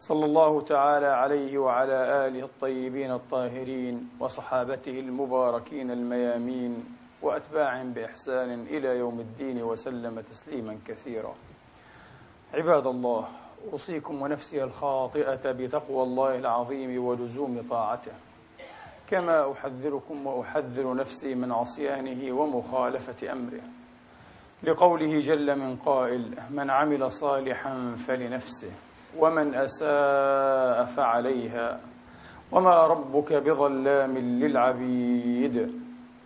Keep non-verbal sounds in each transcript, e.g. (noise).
صلى الله تعالى عليه وعلى آله الطيبين الطاهرين وصحابته المباركين الميامين وأتباعهم بإحسان إلى يوم الدين وسلم تسليما كثيرا. عباد الله أوصيكم ونفسي الخاطئة بتقوى الله العظيم ولزوم طاعته. كما أحذركم وأحذر نفسي من عصيانه ومخالفة أمره. لقوله جل من قائل من عمل صالحا فلنفسه. ومن أساء فعليها. وما ربك بظلام للعبيد.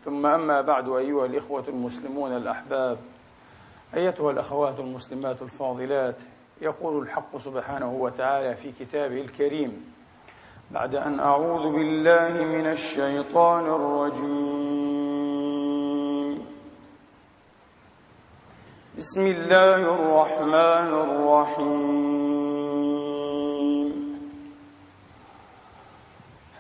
ثم أما بعد أيها الإخوة المسلمون الأحباب أيتها الأخوات المسلمات الفاضلات يقول الحق سبحانه وتعالى في كتابه الكريم بعد أن أعوذ بالله من الشيطان الرجيم. بسم الله الرحمن الرحيم.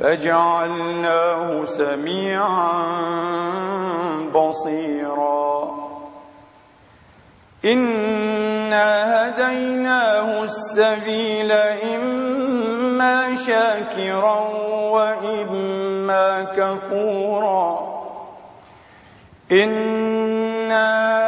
فجعلناه سميعا بصيرا. إنا هديناه السبيل إما شاكرا وإما كفورا. إنا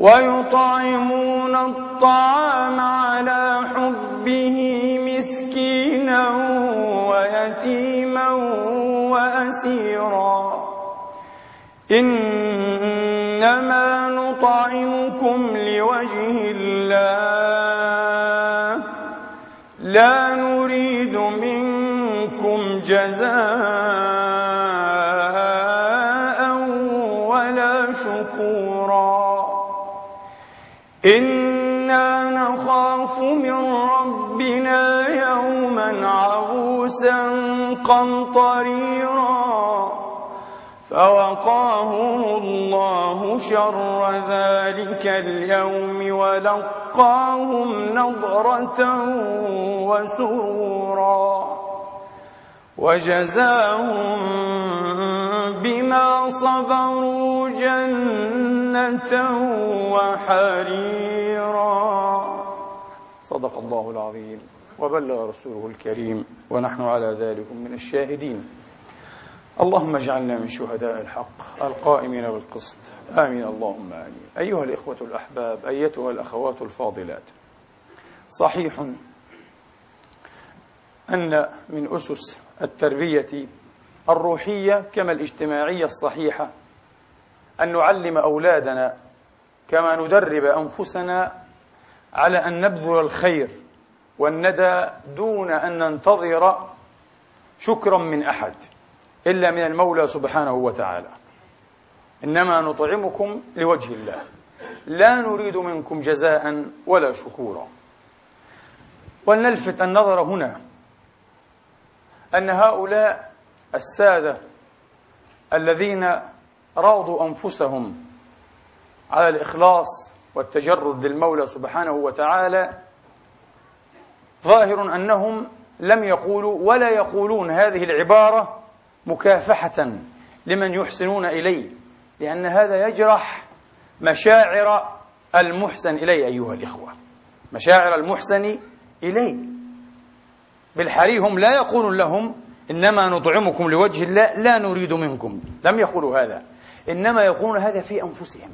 ويطعمون الطعام على حبه مسكينا ويتيما وأسيرا. إنما نطعمكم لوجه الله. لا نريد منكم جزاء. إنا نخاف من ربنا يوما عبوسا قمطريرا فوقاهم الله شر ذلك اليوم ولقاهم نضرة وسرورا وجزاهم بما صبروا جنة وحريرا. صدق الله العظيم وبلغ رسوله الكريم ونحن على ذلك من الشاهدين. اللهم اجعلنا من شهداء الحق القائمين بالقسط. آمين. اللهم آمين. أيها الإخوة الأحباب أيتها الأخوات الفاضلات. صحيح أن من أسس التربية الروحية كما الاجتماعية الصحيحة أن نعلم أولادنا كما ندرب أنفسنا على أن نبذل الخير والندى دون أن ننتظر شكرا من أحد إلا من المولى سبحانه وتعالى. إنما نطعمكم لوجه الله. لا نريد منكم جزاء ولا شكورا. ولنلفت النظر هنا أن هؤلاء السادة الذين راضوا أنفسهم على الإخلاص والتجرد للمولى سبحانه وتعالى ظاهر أنهم لم يقولوا ولا يقولون هذه العبارة مكافحة لمن يحسنون إليه لأن هذا يجرح مشاعر المحسن إليه أيها الإخوة. مشاعر المحسن إليه. بالحري هم لا يقولون لهم إنما نطعمكم لوجه الله لا نريد منكم. لم يقولوا هذا. إنما يقولون هذا في أنفسهم.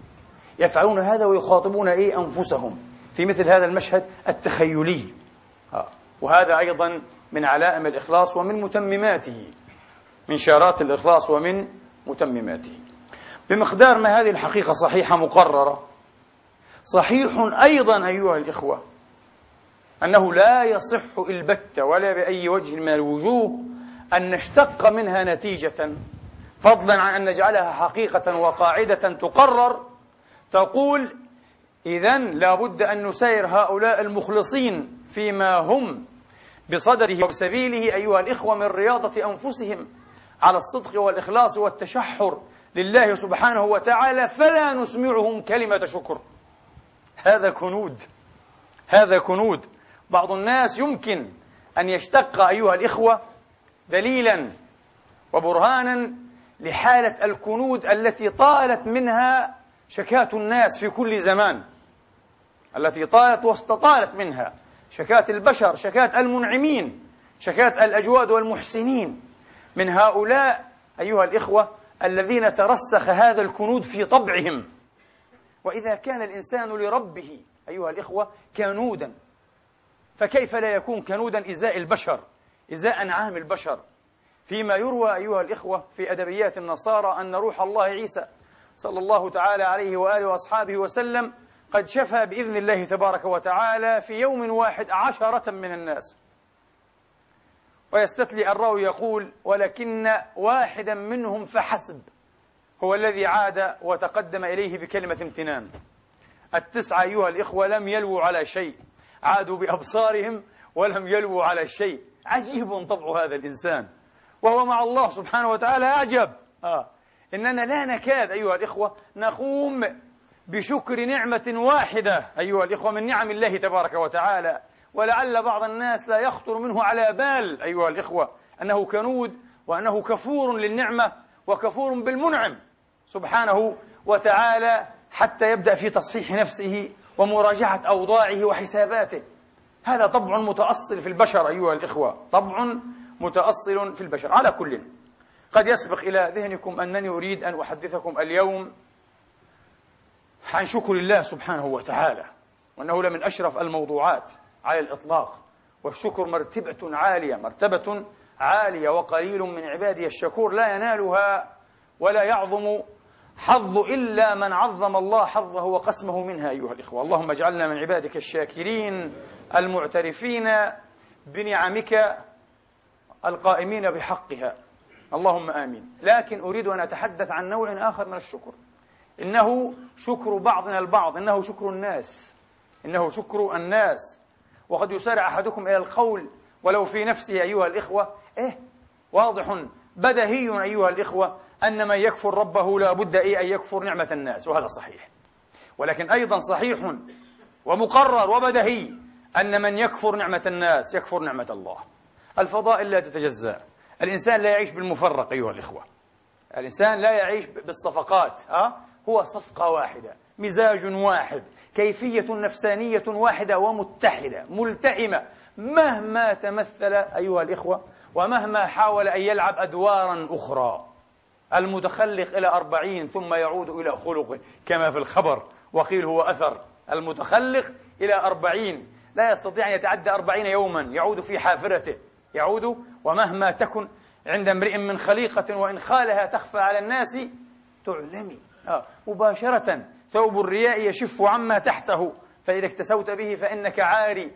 يفعلون هذا ويخاطبون إيه؟ أنفسهم. في مثل هذا المشهد التخيلي. آه. وهذا أيضا من علائم الإخلاص ومن متمماته. من شارات الإخلاص ومن متمماته. بمقدار ما هذه الحقيقة صحيحة مقررة صحيح أيضا أيها الإخوة أنه لا يصح البتة ولا بأي وجه من الوجوه أن نشتق منها نتيجة فضلا عن أن نجعلها حقيقة وقاعدة تقرر تقول إذا لابد أن نسير هؤلاء المخلصين فيما هم بصدره وبسبيله أيها الإخوة من رياضة أنفسهم على الصدق والإخلاص والتشحر لله سبحانه وتعالى فلا نسمعهم كلمة شكر. هذا كنود. هذا كنود. بعض الناس يمكن أن يشتق أيها الإخوة دليلا وبرهانا لحالة الكنود التي طالت منها شكاة الناس في كل زمان. التي طالت واستطالت منها. شكاة البشر شكاة المنعمين شكاة الأجواد والمحسنين. من هؤلاء أيها الإخوة الذين ترسخ هذا الكنود في طبعهم. وإذا كان الإنسان لربه أيها الإخوة كنودا فكيف لا يكون كنودا إزاء البشر إزاء أنعام البشر؟ فيما يروى أيها الإخوة في أدبيات النصارى أن روح الله عيسى صلى الله تعالى عليه وآله وأصحابه وسلم قد شفى بإذن الله تبارك وتعالى في يوم واحد عشرة من الناس. ويستتلي الراوي يقول ولكن واحدا منهم فحسب هو الذي عاد وتقدم إليه بكلمة امتنان. التسعة أيها الإخوة لم يلووا على شيء عادوا بأبصارهم ولم يلووا على شيء. عجيب طبع هذا الإنسان. وهو مع الله سبحانه وتعالى أعجب. آه. إننا لا نكاد أيها الإخوة نقوم بشكر نعمة واحدة أيها الإخوة من نعم الله تبارك وتعالى. ولعل بعض الناس لا يخطر منه على بال أيها الإخوة أنه كنود وأنه كفور للنعمة وكفور بالمنعم سبحانه وتعالى حتى يبدأ في تصحيح نفسه ومراجعة أوضاعه وحساباته. هذا طبع متأصل في البشر أيها الإخوة. طبع متأصل في البشر على كل. قد يسبق إلى ذهنكم أنني أريد أن أحدثكم اليوم عن شكر الله سبحانه وتعالى وأنه لمن أشرف الموضوعات على الإطلاق والشكر مرتبة عالية مرتبة عالية وقليل من عبادي الشكور لا ينالها ولا يعظم حظ إلا من عظم الله حظه وقسمه منها أيها الإخوة. اللهم اجعلنا من عبادك الشاكرين المعترفين بنعمك القائمين بحقها. اللهم آمين. لكن أريد أن أتحدث عن نوع آخر من الشكر. إنه شكر بعضنا البعض. إنه شكر الناس. إنه شكر الناس. وقد يسارع أحدكم إلى القول ولو في نفسه أيها الإخوة. إيه؟ واضح بدهي أيها الإخوة أن من يكفر ربه لا بد إيه أن يكفر نعمة الناس وهذا صحيح. ولكن أيضا صحيح ومقرر وبدهي أن من يكفر نعمة الناس يكفر نعمة الله. الفضائل لا تتجزأ. الإنسان لا يعيش بالمفرق أيها الإخوة. الإنسان لا يعيش بالصفقات ها؟ هو صفقة واحدة مزاج واحد كيفية نفسانية واحدة ومتحدة ملتئمة مهما تمثل أيها الإخوة ومهما حاول أن يلعب أدوارا أخرى المتخلق إلى أربعين ثم يعود إلى خلقه كما في الخبر وقيل هو أثر. المتخلق إلى أربعين لا يستطيع أن يتعدى أربعين يوما يعود في حافرته. يعود ومهما تكن عند امرئ من خليقة وإن خالها تخفى على الناس تعلمي. آه. مباشرة ثوب الرياء يشف عما تحته فإذا اكتسوت به فإنك عاري.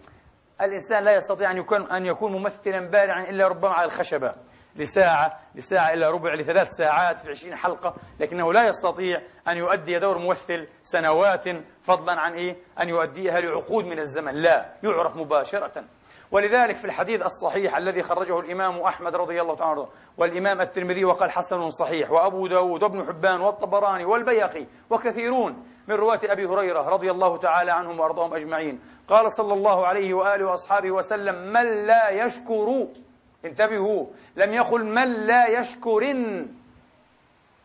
الإنسان لا يستطيع أن يكون, أن يكون ممثلا بارعا إلا ربما على الخشبة. لساعة لساعة إلى ربع لثلاث ساعات في عشرين حلقة لكنه لا يستطيع أن يؤدي دور ممثل سنوات فضلا عن إيه؟ أن يؤديها لعقود من الزمن. لا يعرف مباشرة. ولذلك في الحديث الصحيح الذي خرجه الإمام أحمد رضي الله تعالى عنه والإمام الترمذي وقال حسن صحيح وأبو داود وابن حبان والطبراني والبيقي وكثيرون من رواة أبي هريرة رضي الله تعالى عنهم وأرضاهم أجمعين. قال صلى الله عليه وآله وأصحابه وسلم من لا يشكر انتبهوا لم يقل من لا يشكر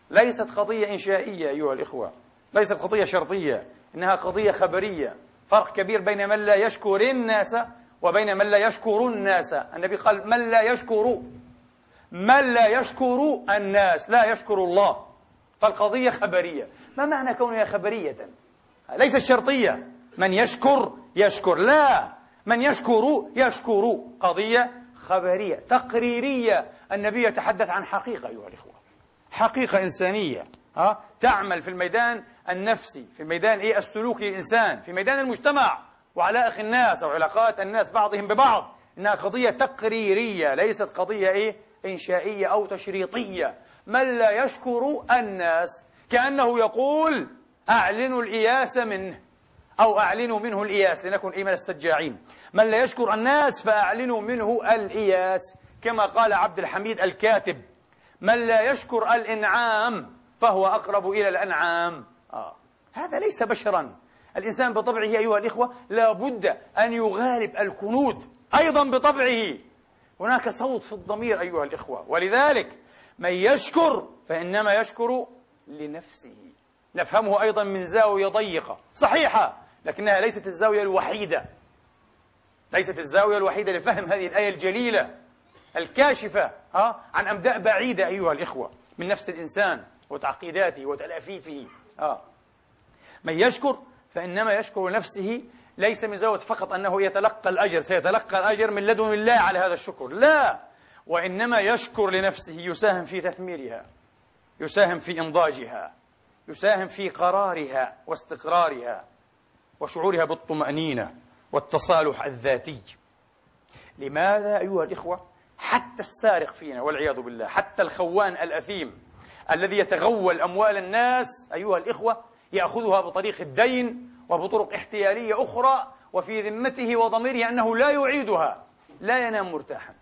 ليست قضية إنشائية أيها الإخوة ليست قضية شرطية إنها قضية خبرية فرق كبير بين من لا يشكر الناس وبين من لا يشكر الناس. النبي قال من لا يشكر من لا يشكر الناس. لا يشكر الله. فالقضية خبرية. ما معنى كونها خبرية؟ ليست شرطية من يشكر يشكر. لا. من يشكر يشكر. قضية خبرية تقريرية. النبي يتحدث عن حقيقة أيها الإخوة. حقيقة إنسانية. ها؟ تعمل في الميدان النفسي في ميدان إيه؟ السلوكي الإنسان في ميدان المجتمع. وعلائق الناس أو علاقات الناس بعضهم ببعض إنها قضية تقريرية ليست قضية إيه؟ إنشائية أو تشريطية. من لا يشكر الناس كأنه يقول أعلنوا الإياس منه أو أعلنوا منه الإياس لنكن إيه من السجاعين. من لا يشكر الناس فأعلنوا منه الإياس كما قال عبد الحميد الكاتب. من لا يشكر الإنعام فهو أقرب إلى الأنعام. آه. هذا ليس بشرا. الإنسان بطبعه أيها الإخوة لا بد أن يغالب الكنود أيضا بطبعه. هناك صوت في الضمير أيها الإخوة ولذلك من يشكر فإنما يشكر لنفسه. نفهمه أيضا من زاوية ضيقة صحيحة لكنها ليست الزاوية الوحيدة. ليست الزاوية الوحيدة لفهم هذه الآية الجليلة الكاشفة ها عن أمداء بعيدة أيها الإخوة من نفس الإنسان وتعقيداته وتلافيفه. آه. من يشكر فإنما يشكر نفسه ليس من زاوية فقط أنه يتلقى الأجر سيتلقى الأجر من لدن الله على هذا الشكر. لا! وإنما يشكر لنفسه يساهم في تثميرها يساهم في إنضاجها يساهم في قرارها واستقرارها وشعورها بالطمأنينة والتصالح الذاتي. لماذا أيها الإخوة؟ حتى السارق فينا والعياذ بالله حتى الخوان الأثيم الذي يتغول أموال الناس أيها الإخوة يأخذها بطريق الدين وبطرق احتيالية أخرى وفي ذمته وضميره أنه لا يعيدها لا ينام مرتاحا.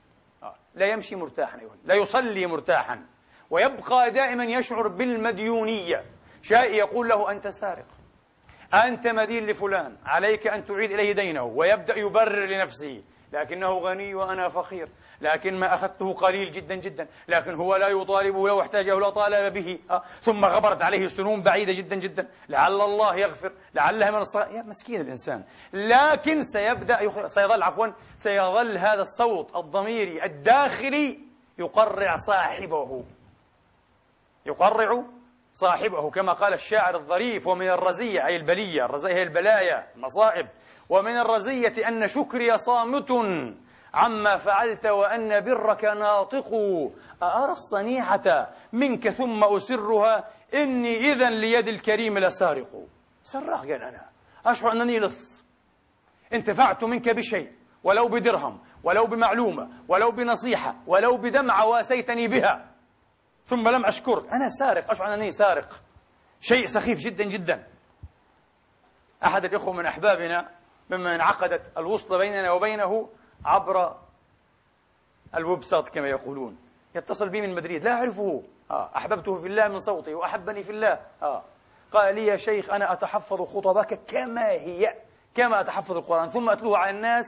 آه، لا يمشي مرتاحا لا يصلي مرتاحا. ويبقى دائما يشعر بالمديونية. شيء يقول له أنت سارق. أنت مدين لفلان. عليك أن تعيد إليه دينه. ويبدأ يبرر لنفسه. لكنه غني وأنا فقير. لكن ما أخذته قليل جدا جدا. لكن هو لا يطالبه لو احتاجه لا طالب به. أه؟ ثم غبرت عليه سنون بعيدة جدا جدا. لعل الله يغفر. لعلها من الصلاة يا مسكين الإنسان. لكن سيبدأ يخ... سيظل عفوا سيظل هذا الصوت الضميري الداخلي يقرع صاحبه. يقرع صاحبه كما قال الشاعر الظريف ومن الرزية أي البلية الرزية هي البلايا المصائب. ومن الرزية أن شكري صامت. عما فعلت وأن برك ناطق. أرى الصنيعة منك ثم أسرها؟ إني إذا ليد الكريم لسارق. سراق قال أنا أشعر أنني لص. انتفعت منك بشيء ولو بدرهم ولو بمعلومة ولو بنصيحة ولو بدمعة واسيتني بها. ثم لم أشكر. أنا سارق أشعر أنني سارق. شيء سخيف جدا جدا. أحد الإخوة من أحبابنا مما انعقدت الوصلة بيننا وبينه عبر ال website كما يقولون. يتصل بي من مدريد. لا أعرفه. آه. أحببته في الله من صوتي وأحبني في الله. آه. قال لي يا شيخ أنا أتحفظ خطبك كما هي كما أتحفظ القرآن ثم أتلوه على الناس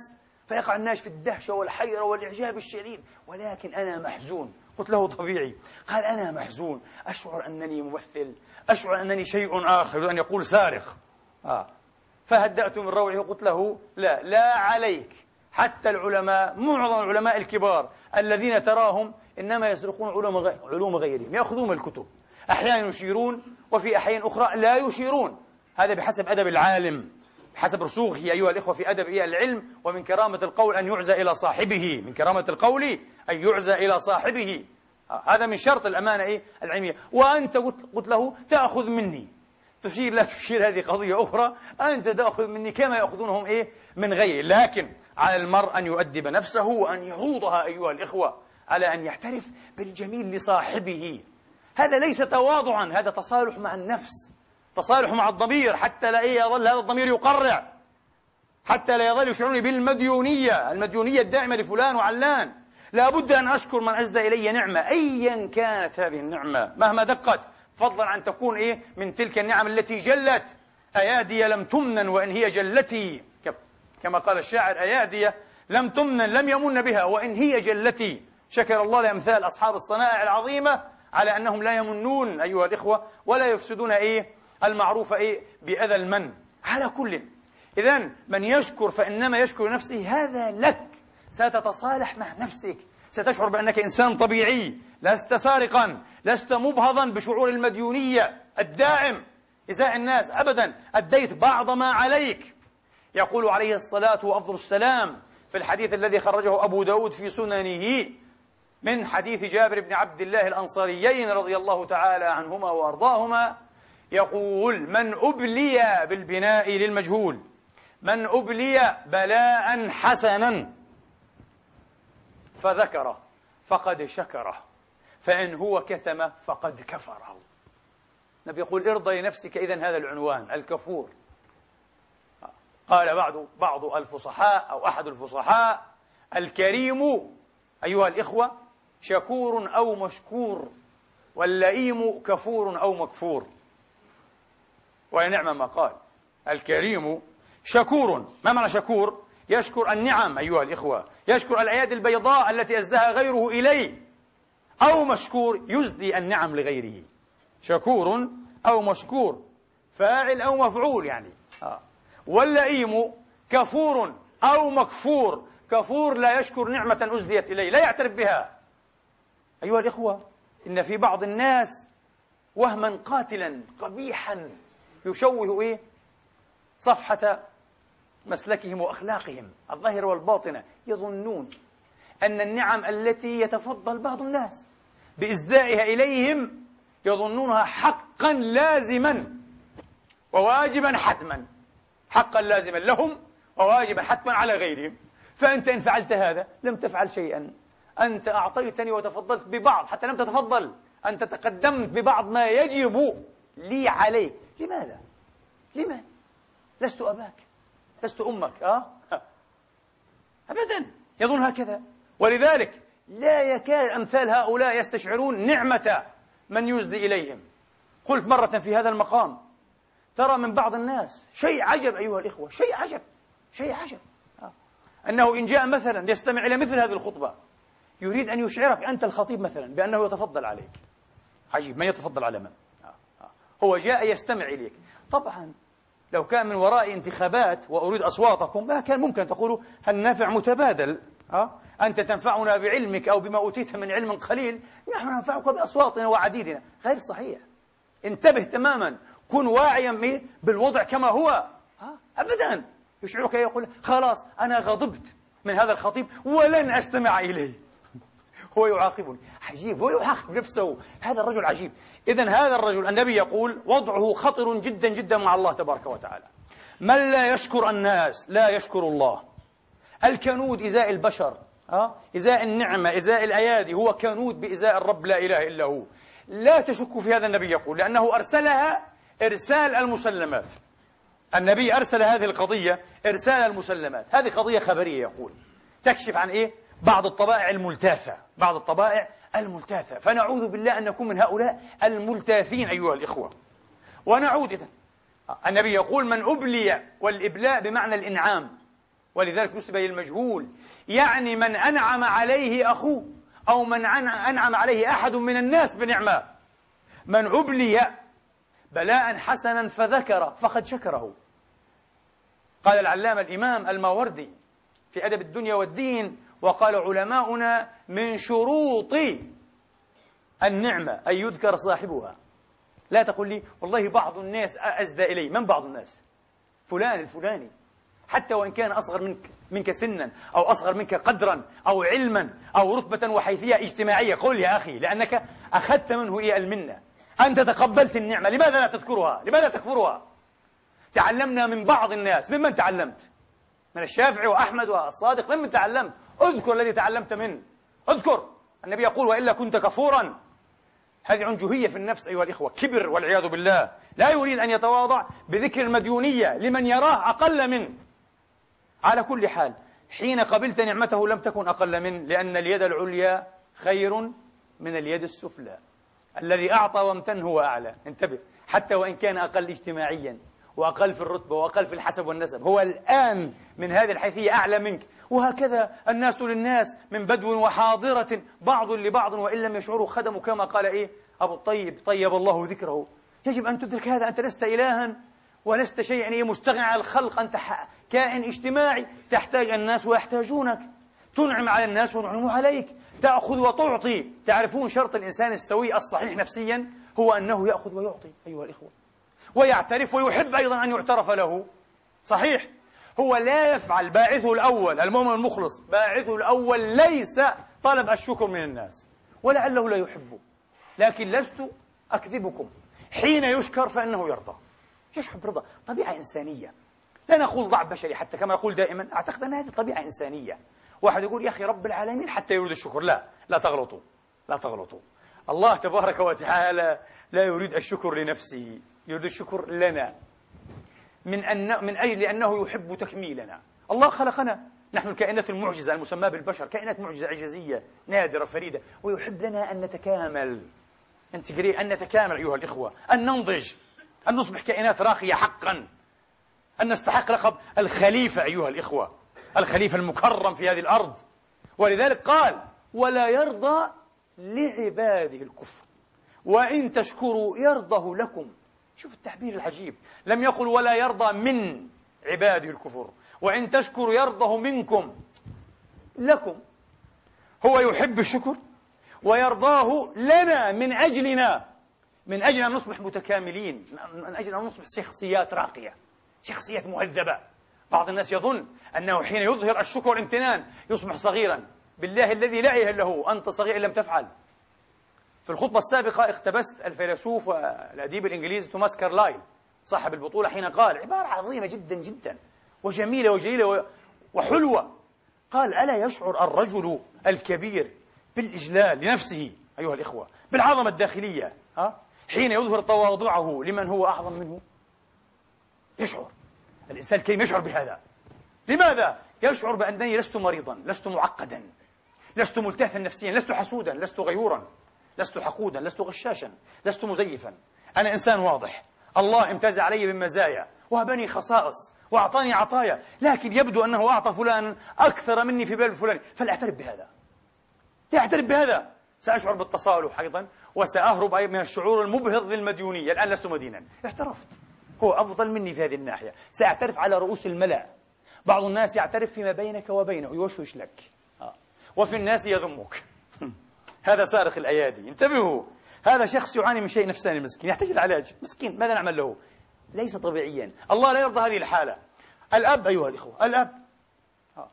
فيقع الناس في الدهشة والحيرة والإعجاب الشديد ولكن أنا محزون. قلت له طبيعي. قال أنا محزون. أشعر أنني ممثل. أشعر أنني شيء آخر أن يقول سارق. آه. فهدأت من روعه. وقلت له لا لا عليك. حتى العلماء معظم العلماء الكبار الذين تراهم إنما يسرقون علوم علوم غيرهم يأخذون الكتب. أحيانا يشيرون وفي أحيان أخرى لا يشيرون. هذا بحسب أدب العالم بحسب رسوخه أيها الإخوة في أدب العلم ومن كرامة القول أن يعزى إلى صاحبه. من كرامة القول أن يعزى إلى صاحبه. هذا من شرط الأمانة إيه؟ العلمية. وأنت قلت له تأخذ مني. تشير لا تشير هذه قضية أخرى. أنت تأخذ مني كما يأخذونهم إيه؟ من غيري. لكن على المرء أن يؤدب نفسه وأن يعوضها أيها الإخوة على أن يعترف بالجميل لصاحبه. هذا ليس تواضعا هذا تصالح مع النفس تصالح مع الضمير حتى لا إيه يظل هذا الضمير يقرع حتى لا يظل يشعرني بالمديونية المديونية الدائمة لفلان وعلان. لا بد أن أشكر من أسدى إلي نعمة أيا كانت هذه النعمة مهما دقت. فضلا عن تكون إيه؟ من تلك النعم التي جلت. أيادي لم تمنن وإن هي جلتي. كما قال الشاعر أيادي لم تمنن لم يمن بها وإن هي جلتي. شكر الله لأمثال أصحاب الصنائع العظيمة على أنهم لا يمنون أيها الإخوة ولا يفسدون إيه؟ المعروف إيه؟ بأذى المن. على كل. إذا من يشكر فإنما يشكر نفسه هذا لك. ستتصالح مع نفسك. ستشعر بأنك إنسان طبيعي لست سارقا لست مبهضا بشعور المديونية الدائم إزاء الناس أبدا أديت بعض ما عليك. يقول عليه الصلاة وأفضل السلام في الحديث الذي خرجه أبو داود في سننه من حديث جابر بن عبد الله الأنصاريين رضي الله تعالى عنهما وأرضاهما. يقول من أبلي بالبناء للمجهول من أبلي بلاء حسنا فذكره فقد شكره. فإن هو كتم فقد كفره. النبي يقول ارضى لنفسك إذا هذا العنوان الكفور. قال بعض بعض الفصحاء أو أحد الفصحاء الكريم أيها الإخوة شكور أو مشكور واللئيم كفور أو مكفور. ونعم ما قال. الكريم شكور. ما معنى شكور؟ يشكر النعم أيها الإخوة. يشكر الأيادي البيضاء التي أزدها غيره إليه أو مشكور يزدي النعم لغيره. شكور أو مشكور. فاعل أو مفعول يعني. آه. واللئيم كفور أو مكفور. كفور لا يشكر نعمة أزديت إليه لا يعترف بها. أيها الإخوة إن في بعض الناس وهما قاتلا قبيحا يشوه إيه؟ صفحة مسلكهم وأخلاقهم. الظاهرة والباطنة يظنون أن النعم التي يتفضل بعض الناس بإزدائها إليهم يظنونها حقا لازما وواجبا حتما. حقا لازما لهم وواجبا حتما على غيرهم. فأنت إن فعلت هذا لم تفعل شيئا. أنت أعطيتني وتفضلت ببعض حتى لم تتفضل. أنت تقدمت ببعض ما يجب لي عليك. لماذا؟ لما؟ لست أباك. لست أمك أه؟ (laughs) أبدا يظن هكذا ولذلك لا يكاد أمثال هؤلاء يستشعرون نعمة من يسدي إليهم قلت مرة في هذا المقام ترى من بعض الناس شيء عجب أيها الإخوة شيء عجب شيء عجب آه. أنه إن جاء مثلا يستمع إلى مثل هذه الخطبة يريد أن يشعرك أنت الخطيب مثلا بأنه يتفضل عليك عجيب من يتفضل على من آه. آه. هو جاء يستمع إليك طبعا لو كان من وراء انتخابات وأريد أصواتكم ما كان ممكن تقولوا النفع متبادل؟ أه؟ أنت تنفعنا بعلمك أو بما أوتيت من علم قليل نحن ننفعك بأصواتنا وعديدنا. غير صحيح. انتبه تماما. كن واعيا بالوضع كما هو. أه؟ أبدا. يشعرك يقول خلاص أنا غضبت من هذا الخطيب ولن أستمع إليه. هو يعاقبني. عجيب هو يعاقب نفسه. هذا الرجل عجيب. إذا هذا الرجل النبي يقول وضعه خطر جدا جدا مع الله تبارك وتعالى. من لا يشكر الناس؟ لا يشكر الله. الكنود إزاء البشر؟ إزاء النعمة إزاء الأيادي. هو كنود بإزاء الرب لا إله إلا هو. لا تشك في هذا النبي يقول لأنه أرسلها إرسال المسلمات. النبي أرسل هذه القضية إرسال المسلمات. هذه قضية خبرية يقول. تكشف عن إيه؟ بعض الطبائع الملتافة بعض الطبائع الملتاثة فنعوذ بالله أن نكون من هؤلاء الملتاثين أيها الإخوة. ونعود إذن. النبي يقول من أبلي والإبلاء بمعنى الإنعام. ولذلك نسب للمجهول يعني من أنعم عليه أخوه أو من أنعم عليه أحد من الناس بنعمة. من أبلي بلاء حسنا فذكر فقد شكره. قال العلامة الإمام الماوردي في أدب الدنيا والدين وقال علماؤنا من شروط النعمة أن يذكر صاحبها. لا تقول لي والله بعض الناس أزدى إلي. من بعض الناس؟ فلان الفلاني. حتى وإن كان أصغر منك منك سنا أو أصغر منك قدرا أو علما أو رتبة وحيثية اجتماعية. قل يا أخي لأنك أخذت منه إيه المنة. أنت تقبلت النعمة. لماذا لا تذكرها؟ لماذا تكفرها؟ تعلمنا من بعض الناس. ممن تعلمت؟ من الشافعي وأحمد والصادق ممن تعلمت؟ اذكر الذي تعلمت منه. اذكر النبي يقول وإلا كنت كفورا. هذه عنجهية في النفس أيها الإخوة كبر والعياذ بالله. لا يريد أن يتواضع بذكر المديونية لمن يراه أقل منه. على كل حال حين قبلت نعمته لم تكن أقل منه لأن اليد العليا خير من اليد السفلى. الذي أعطى وامتن هو أعلى. انتبه حتى وإن كان أقل اجتماعيا. وأقل في الرتبة وأقل في الحسب والنسب. هو الآن من هذه الحيثية أعلى منك. وهكذا الناس للناس من بدو وحاضرة بعض لبعض وإن لم يشعروا خدموا كما قال إيه؟ أبو الطيب طيب الله ذكره. يجب أن تدرك هذا أنت لست إلها ولست شيئا. إيه مستغني عن الخلق أنت كائن اجتماعي. تحتاج الناس ويحتاجونك. تنعم على الناس ونعم عليك. تأخذ وتعطي. تعرفون شرط الإنسان السوي الصحيح نفسيا هو أنه يأخذ ويعطي أيها الإخوة. ويعترف ويحب أيضا أن يعترف له. صحيح. هو لا يفعل. باعثه الأول المؤمن المخلص باعثه الأول ليس طلب الشكر من الناس ولعله لا يحبه لكن لست أكذبكم. حين يشكر فإنه يرضى. يشعر برضا طبيعة إنسانية. لا نقول ضعف بشري حتى كما يقول دائما أعتقد أن هذه طبيعة إنسانية. واحد يقول يا أخي رب العالمين حتى يريد الشكر. لا لا تغلطوا. لا تغلطوا. الله تبارك وتعالى لا يريد الشكر لنفسه. يريد الشكر لنا. من أن من أجل أنه يحب تكميلنا. الله خلقنا. نحن الكائنات المعجزة المسماة بالبشر كائنات معجزة عجزية نادرة فريدة. ويحب لنا أن نتكامل. أن نتكامل أيها الإخوة. أن ننضج. أن نصبح كائنات راقية حقا. أن نستحق لقب الخليفة أيها الإخوة. الخليفة المكرم في هذه الأرض. ولذلك قال ولا يرضى لعباده الكفر. وإن تشكروا يرضه لكم. شوف التعبير العجيب. لم يقل ولا يرضى من عباده الكفر. وإن تشكروا يرضه منكم. لكم. هو يحب الشكر ويرضاه لنا من أجلنا. من أجل أن نصبح متكاملين. من أجل أن نصبح شخصيات راقية. شخصيات مهذبة. بعض الناس يظن أنه حين يظهر الشكر والامتنان يصبح صغيرا. بالله الذي لا إله إلا هو. أنت صغير لم تفعل. في الخطبة السابقة اقتبست الفيلسوف والأديب الإنجليزي توماس كارلايل صاحب البطولة حين قال عبارة عظيمة جدا جدا وجميلة وجليلة وحلوة قال ألا يشعر الرجل الكبير بالإجلال لنفسه أيها الإخوة بالعظمة الداخلية ها؟ حين يظهر تواضعه لمن هو أعظم منه يشعر الإنسان الكريم يشعر بهذا لماذا؟ يشعر بأنني لست مريضا لست معقدا لست ملتهفا نفسيا لست حسودا لست غيورا لست حقودا لست غشاشا لست مزيفا. أنا إنسان واضح. الله امتاز علي بالمزايا وهبني خصائص وأعطاني عطايا لكن يبدو أنه أعطى فلان أكثر مني في باب فلان. فلأعترف بهذا. لأعترف بهذا. سأشعر بالتصالح أيضا وسأهرب من الشعور المبهض للمديونية. الآن لست مدينا. اعترفت. هو أفضل مني في هذه الناحية. سأعترف على رؤوس الملأ. بعض الناس يعترف فيما بينك وبينه. يوشوش لك. آه. وفي الناس يذمك. هذا سارق الأيادي. انتبهوا. هذا شخص يعاني من شيء نفساني مسكين يحتاج العلاج مسكين ماذا نعمل له؟ ليس طبيعيا. الله لا يرضى هذه الحالة. الأب أيها الإخوة الأب. آه.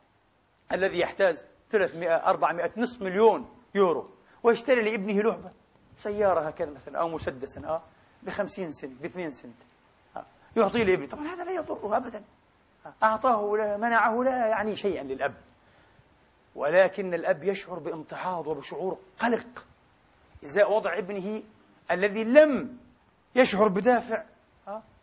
الذي يحتاج 300 400 نصف مليون يورو. ويشتري لابنه لعبة. سيارة هكذا مثلا أو مسدسا أه. ب 50 سنت ب 2 سنت. آه. يعطيه لابنه. طبعا هذا لا يضره أبدا. أعطاه لا منعه لا يعني شيئا للأب. ولكن الأب يشعر بامتعاض وبشعور قلق إزاء وضع ابنه الذي لم يشعر بدافع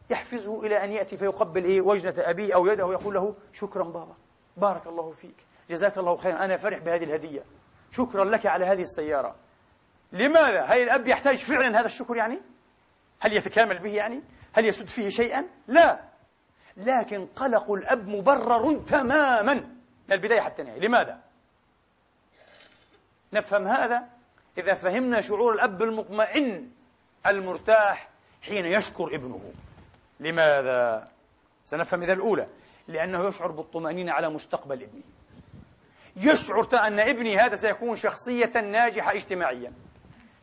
يحفزه إلى أن يأتي فيقبل إيه وجنة أبيه أو يده ويقول له شكرا بابا بارك الله فيك جزاك الله خيرا أنا فرح بهذه الهدية شكرا لك على هذه السيارة لماذا؟ هل الأب يحتاج فعلا هذا الشكر يعني؟ هل يتكامل به يعني؟ هل يسد فيه شيئا؟ لا لكن قلق الأب مبرر تماما من البداية حتى النهاية لماذا؟ نفهم هذا؟ إذا فهمنا شعور الأب المطمئن المرتاح حين يشكر ابنه. لماذا؟ سنفهم إذا الأولى. لأنه يشعر بالطمأنينة على مستقبل ابنه. يشعر أن ابني هذا سيكون شخصية ناجحة اجتماعيا.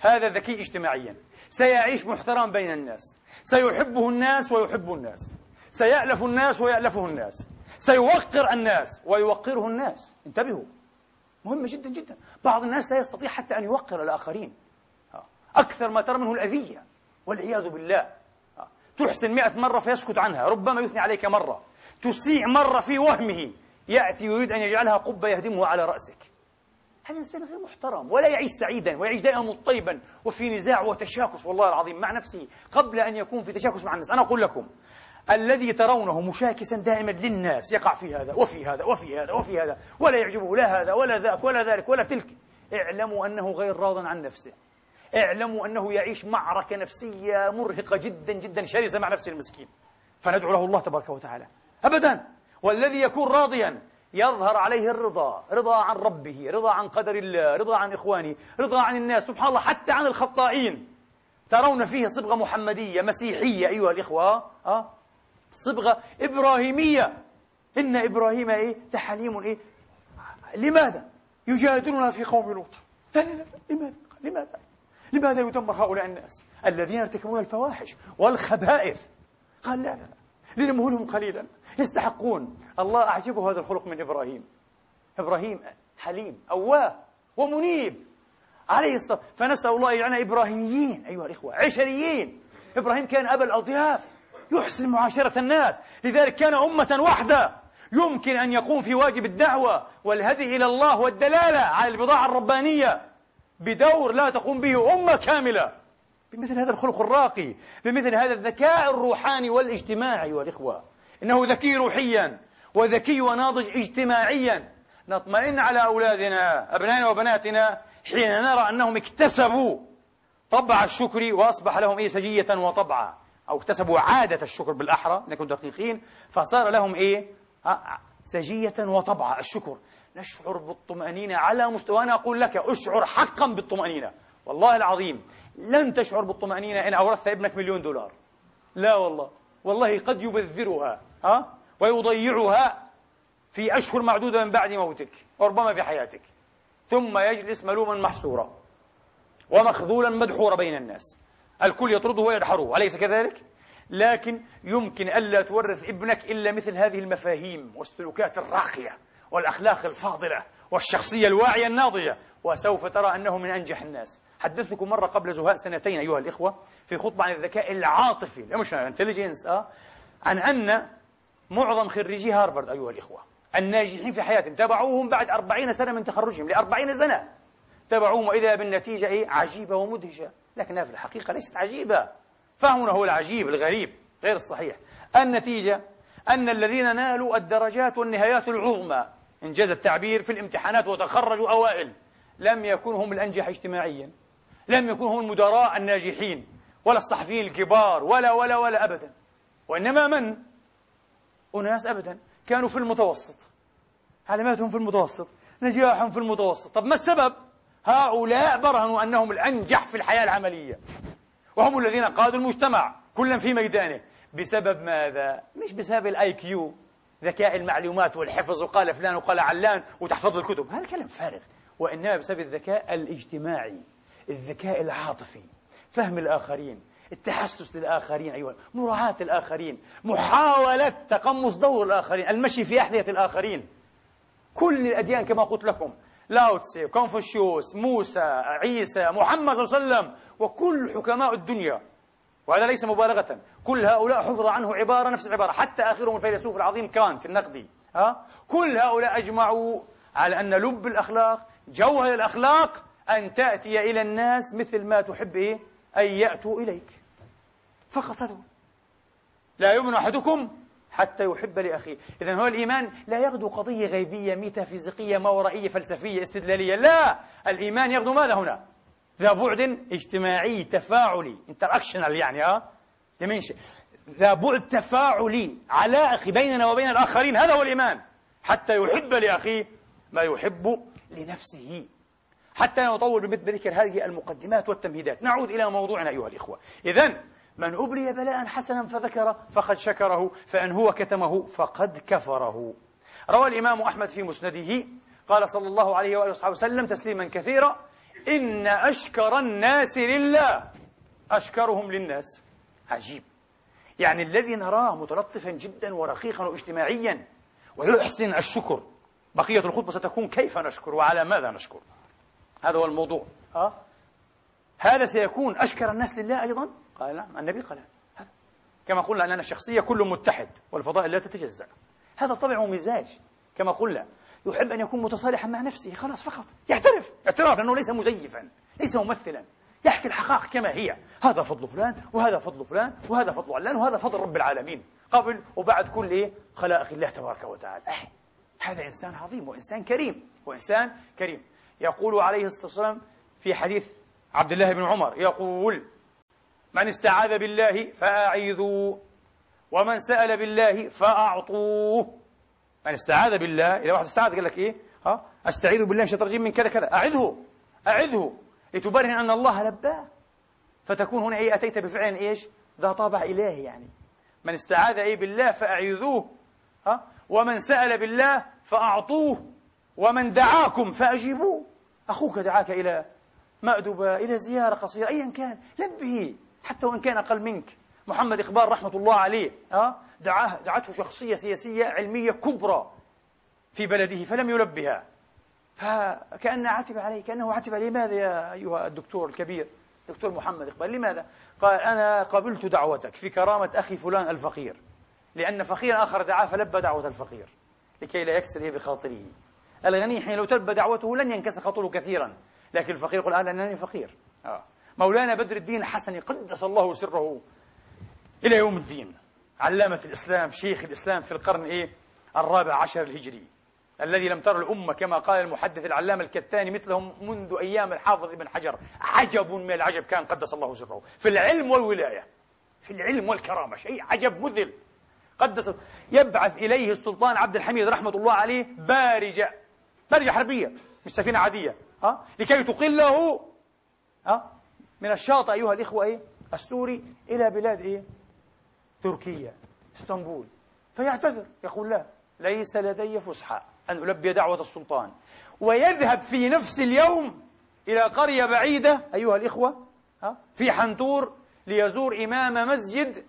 هذا ذكي اجتماعيا. سيعيش محترم بين الناس. سيحبه الناس ويحب الناس. سيألف الناس ويألفه الناس. سيوقر الناس ويوقره الناس. انتبهوا. مهمة جدا جدا. بعض الناس لا يستطيع حتى أن يوقر الآخرين. أكثر ما ترى منه الأذية والعياذ بالله. تحسن مئة مرة فيسكت عنها. ربما يثني عليك مرة. تسيء مرة في وهمه. يأتي يريد أن يجعلها قبة يهدمها على رأسك. هذا إنسان غير محترم ولا يعيش سعيدا ويعيش دائما مضطربا وفي نزاع وتشاكس. والله العظيم مع نفسه قبل أن يكون في تشاكس مع الناس. أنا أقول لكم الذي ترونه مشاكسا دائما للناس يقع في هذا وفي هذا وفي هذا وفي هذا ولا يعجبه لا هذا ولا ذاك ولا ذلك ولا تلك. اعلموا أنه غير راض عن نفسه. اعلموا أنه يعيش معركة نفسية مرهقة جدا جدا شرسة مع نفسه المسكين. فندعو له الله تبارك وتعالى. أبدا. والذي يكون راضيا يظهر عليه الرضا رضا عن ربه رضا عن قدر الله رضا عن إخوانه رضا عن الناس سبحان الله حتى عن الخطائين. ترون فيه صبغة محمدية مسيحية أيها الإخوة. أه؟ صبغة إبراهيمية. إن إبراهيم إيه؟ تحليم إيه؟ لماذا يجادلنا في قوم لوط؟ لا لا لا لماذا؟ لماذا؟ لماذا يدمر هؤلاء الناس الذين يرتكبون الفواحش والخبائث؟ قال لا لا لا لنمهلهم قليلا. يستحقون. الله أعجبه هذا الخلق من إبراهيم. إبراهيم حليم أواه ومنيب. عليه الصلاة فنسأل الله أن يجعلنا إبراهيميين أيها الإخوة عشريين. إبراهيم كان أبا الأضياف. يحسن معاشرة الناس. لذلك كان أمة واحدة يمكن أن يقوم في واجب الدعوة والهدي إلى الله والدلالة على البضاعة الربانية بدور لا تقوم به أمة كاملة. بمثل هذا الخلق الراقي بمثل هذا الذكاء الروحاني والاجتماعي والإخوة. إنه ذكي روحيا وذكي وناضج اجتماعيا. نطمئن على أولادنا أبنائنا وبناتنا حين نرى أنهم اكتسبوا طبع الشكر وأصبح لهم إيه سجية وطبعا. أو اكتسبوا عادة الشكر بالأحرى نكون دقيقين. فصار لهم إيه؟ سجية وطبعا الشكر. نشعر بالطمأنينة على مستوى أنا أقول لك أشعر حقا بالطمأنينة. والله العظيم لن تشعر بالطمأنينة إن أورثت ابنك مليون دولار. لا والله. والله قد يبذرها ها ويضيعها في أشهر معدودة من بعد موتك وربما في حياتك. ثم يجلس ملوما محسورا ومخذولا مدحورا بين الناس. الكل يطرده ويدحره أليس كذلك؟ لكن يمكن ألا تورث ابنك إلا مثل هذه المفاهيم والسلوكات الراقية والأخلاق الفاضلة والشخصية الواعية الناضجة وسوف ترى أنه من أنجح الناس حدثتكم مرة قبل زهاء سنتين أيها الإخوة في خطبة عن الذكاء العاطفي مش ال intelligence أه؟ عن أن معظم خريجي هارفارد أيها الإخوة الناجحين في حياتهم تبعوهم بعد أربعين سنة من تخرجهم لأربعين سنة تبعوهم وإذا بالنتيجة إيه؟ عجيبة ومدهشة. لكنها في الحقيقة ليست عجيبة. فهمنا هو العجيب الغريب غير الصحيح. النتيجة أن الذين نالوا الدرجات والنهايات العظمى إنجاز التعبير في الامتحانات وتخرجوا أوائل لم يكونوا هم الأنجح اجتماعيا. لم يكونوا هم المدراء الناجحين ولا الصحفيين الكبار ولا ولا ولا أبدا. وإنما من؟ أناس أبدا. كانوا في المتوسط. علاماتهم في المتوسط. نجاحهم في المتوسط. طب ما السبب؟ هؤلاء برهنوا أنهم الأنجح في الحياة العملية. وهم الذين قادوا المجتمع كلا في ميدانه. بسبب ماذا؟ مش بسبب الآي كيو ذكاء المعلومات والحفظ وقال فلان وقال علان وتحفظ الكتب. هذا كلام فارغ. وإنما بسبب الذكاء الاجتماعي الذكاء العاطفي فهم الآخرين التحسس للآخرين أيها مراعاة الآخرين محاولة تقمص دور الآخرين المشي في أحذية الآخرين. كل الأديان كما قلت لكم. لاوتسي كونفوشيوس موسى عيسى محمد صلى الله عليه وسلم وكل حكماء الدنيا وهذا ليس مبالغة كل هؤلاء حفظ عنه عبارة نفس العبارة حتى آخرهم الفيلسوف العظيم كانت النقدي ها؟ كل هؤلاء أجمعوا على أن لب الأخلاق جوهر الأخلاق أن تأتي إلى الناس مثل ما تحب إيه؟ أن يأتوا إليك فقط هذا لا يؤمن أحدكم حتى يحب لأخيه. إذا هو الإيمان لا يغدو قضية غيبية ميتافيزيقية ماورائية فلسفية استدلالية لا! الإيمان يغدو ماذا هنا؟ ذا بعد اجتماعي تفاعلي interactional يعني ها dimension ذا بعد تفاعلي علاقي بيننا وبين الآخرين هذا هو الإيمان. حتى يحب لأخيه ما يحب لنفسه. حتى نطول بذكر هذه المقدمات والتمهيدات. نعود إلى موضوعنا أيها الإخوة. إذا من أبلي بلاء حسنا فذكر فقد شكره فإن هو كتمه فقد كفره. روى الإمام أحمد في مسنده قال صلى الله عليه وآله وصحبه وسلم تسليما كثيرا إن أشكر الناس لله. أشكرهم للناس. عجيب. يعني الذي نراه متلطفا جدا ورقيقا واجتماعيا ويحسن الشكر. بقية الخطبة ستكون كيف نشكر وعلى ماذا نشكر؟ هذا هو الموضوع. ها؟ هذا سيكون أشكر الناس لله أيضا؟ قال نعم النبي قال هذا. كما قلنا أننا الشخصية كل متحد والفضائل لا تتجزأ. هذا طبع ومزاج كما قلنا يحب أن يكون متصالحا مع نفسه خلاص فقط. يعترف. اعتراف لأنه ليس مزيفا ليس ممثلا. يحكي الحقائق كما هي. هذا فضل فلان وهذا فضل فلان وهذا فضل علان وهذا فضل رب العالمين. قبل وبعد كل خلائق الله تبارك وتعالى. هذا إنسان عظيم وإنسان كريم وإنسان كريم. يقول عليه الصلاة والسلام في حديث عبد الله بن عمر يقول من استعاذ بالله فأعيذوا ومن سأل بالله فأعطوه. من استعاذ بالله إذا واحد استعاذ قال لك إيه؟ ها؟ أستعيذ بالله من الشيطان من كذا كذا. أعذه أعذه. لتبرهن أن الله لباه. فتكون هنا إيه؟ أتيت بفعل إيش؟ ذا طابع إلهي يعني. من استعاذ إيه بالله فأعيذوه ها؟ ومن سأل بالله فأعطوه. ومن دعاكم فأجيبوه. أخوك دعاك إلى مأدبة إلى زيارة قصيرة أيا كان. لبه. حتى وإن كان أقل منك. محمد إقبال رحمة الله عليه ها دعاه دعته شخصية سياسية علمية كبرى في بلده فلم يلبها. فكأنه عتب عليه كأنه عتب لماذا يا أيها الدكتور الكبير دكتور محمد إقبال؟ لماذا؟ قال أنا قبلت دعوتك في كرامة أخي فلان الفقير. لأن فقيرا آخر دعاه فلبى دعوة الفقير لكي لا يكسر بخاطره الغني حين لو تلبى دعوته لن ينكسر خاطره كثيرا لكن الفقير يقول أنا أنني فقير. آه. مولانا بدر الدين الحسني قدس الله سره إلى يوم الدين. علامة الإسلام شيخ الإسلام في القرن إيه؟ الرابع عشر الهجري. الذي لم تر الأمة كما قال المحدث العلامة الكتاني مثلهم منذ أيام الحافظ ابن حجر. عجب من العجب كان قدس الله سره. في العلم والولاية. في العلم والكرامة. شيء عجب مذل قدس يبعث إليه السلطان عبد الحميد رحمة الله عليه بارجة. بارجة حربية. مش سفينة عادية. ها؟ لكي تقله. ها؟ من الشاطئ أيها الإخوة إيه؟ السوري إلى بلاد إيه؟ تركيا إسطنبول. فيعتذر يقول لا ليس لدي فسحة أن ألبي دعوة السلطان. ويذهب في نفس اليوم إلى قرية بعيدة أيها الإخوة في حنتور ليزور إمام مسجد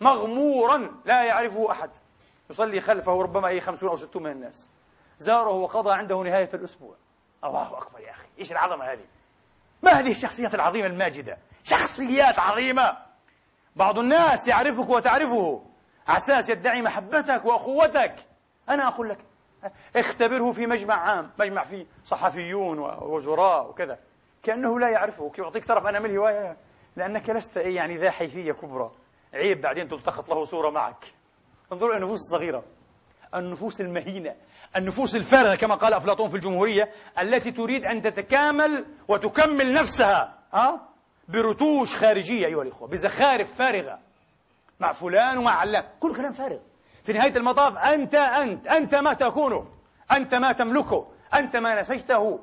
مغمورا لا يعرفه أحد. يصلي خلفه ربما أي خمسون أو ستون من الناس. زاره وقضى عنده نهاية الأسبوع. الله أكبر يا أخي إيش العظمة هذه؟ ما هذه الشخصيات العظيمة الماجدة؟ شخصيات عظيمة. بعض الناس يعرفك وتعرفه. على أساس يدعي محبتك وأخوتك. أنا أقول لك اختبره في مجمع عام مجمع فيه صحفيون ووزراء وكذا. كأنه لا يعرفه. كيف أعطيك طرف أنا من هواية لأنك لست إيه يعني ذا حيثية كبرى. عيب بعدين تلتقط له صورة معك. انظروا إلى النفوس الصغيرة. النفوس المهينة النفوس الفارغة كما قال أفلاطون في الجمهورية التي تريد أن تتكامل وتكمل نفسها ها؟ برتوش خارجية أيها الإخوة بزخارف فارغة. مع فلان ومع علان كل كلام فارغ. في نهاية المطاف أنت أنت أنت ما تكونه أنت ما تملكه أنت ما نسجته.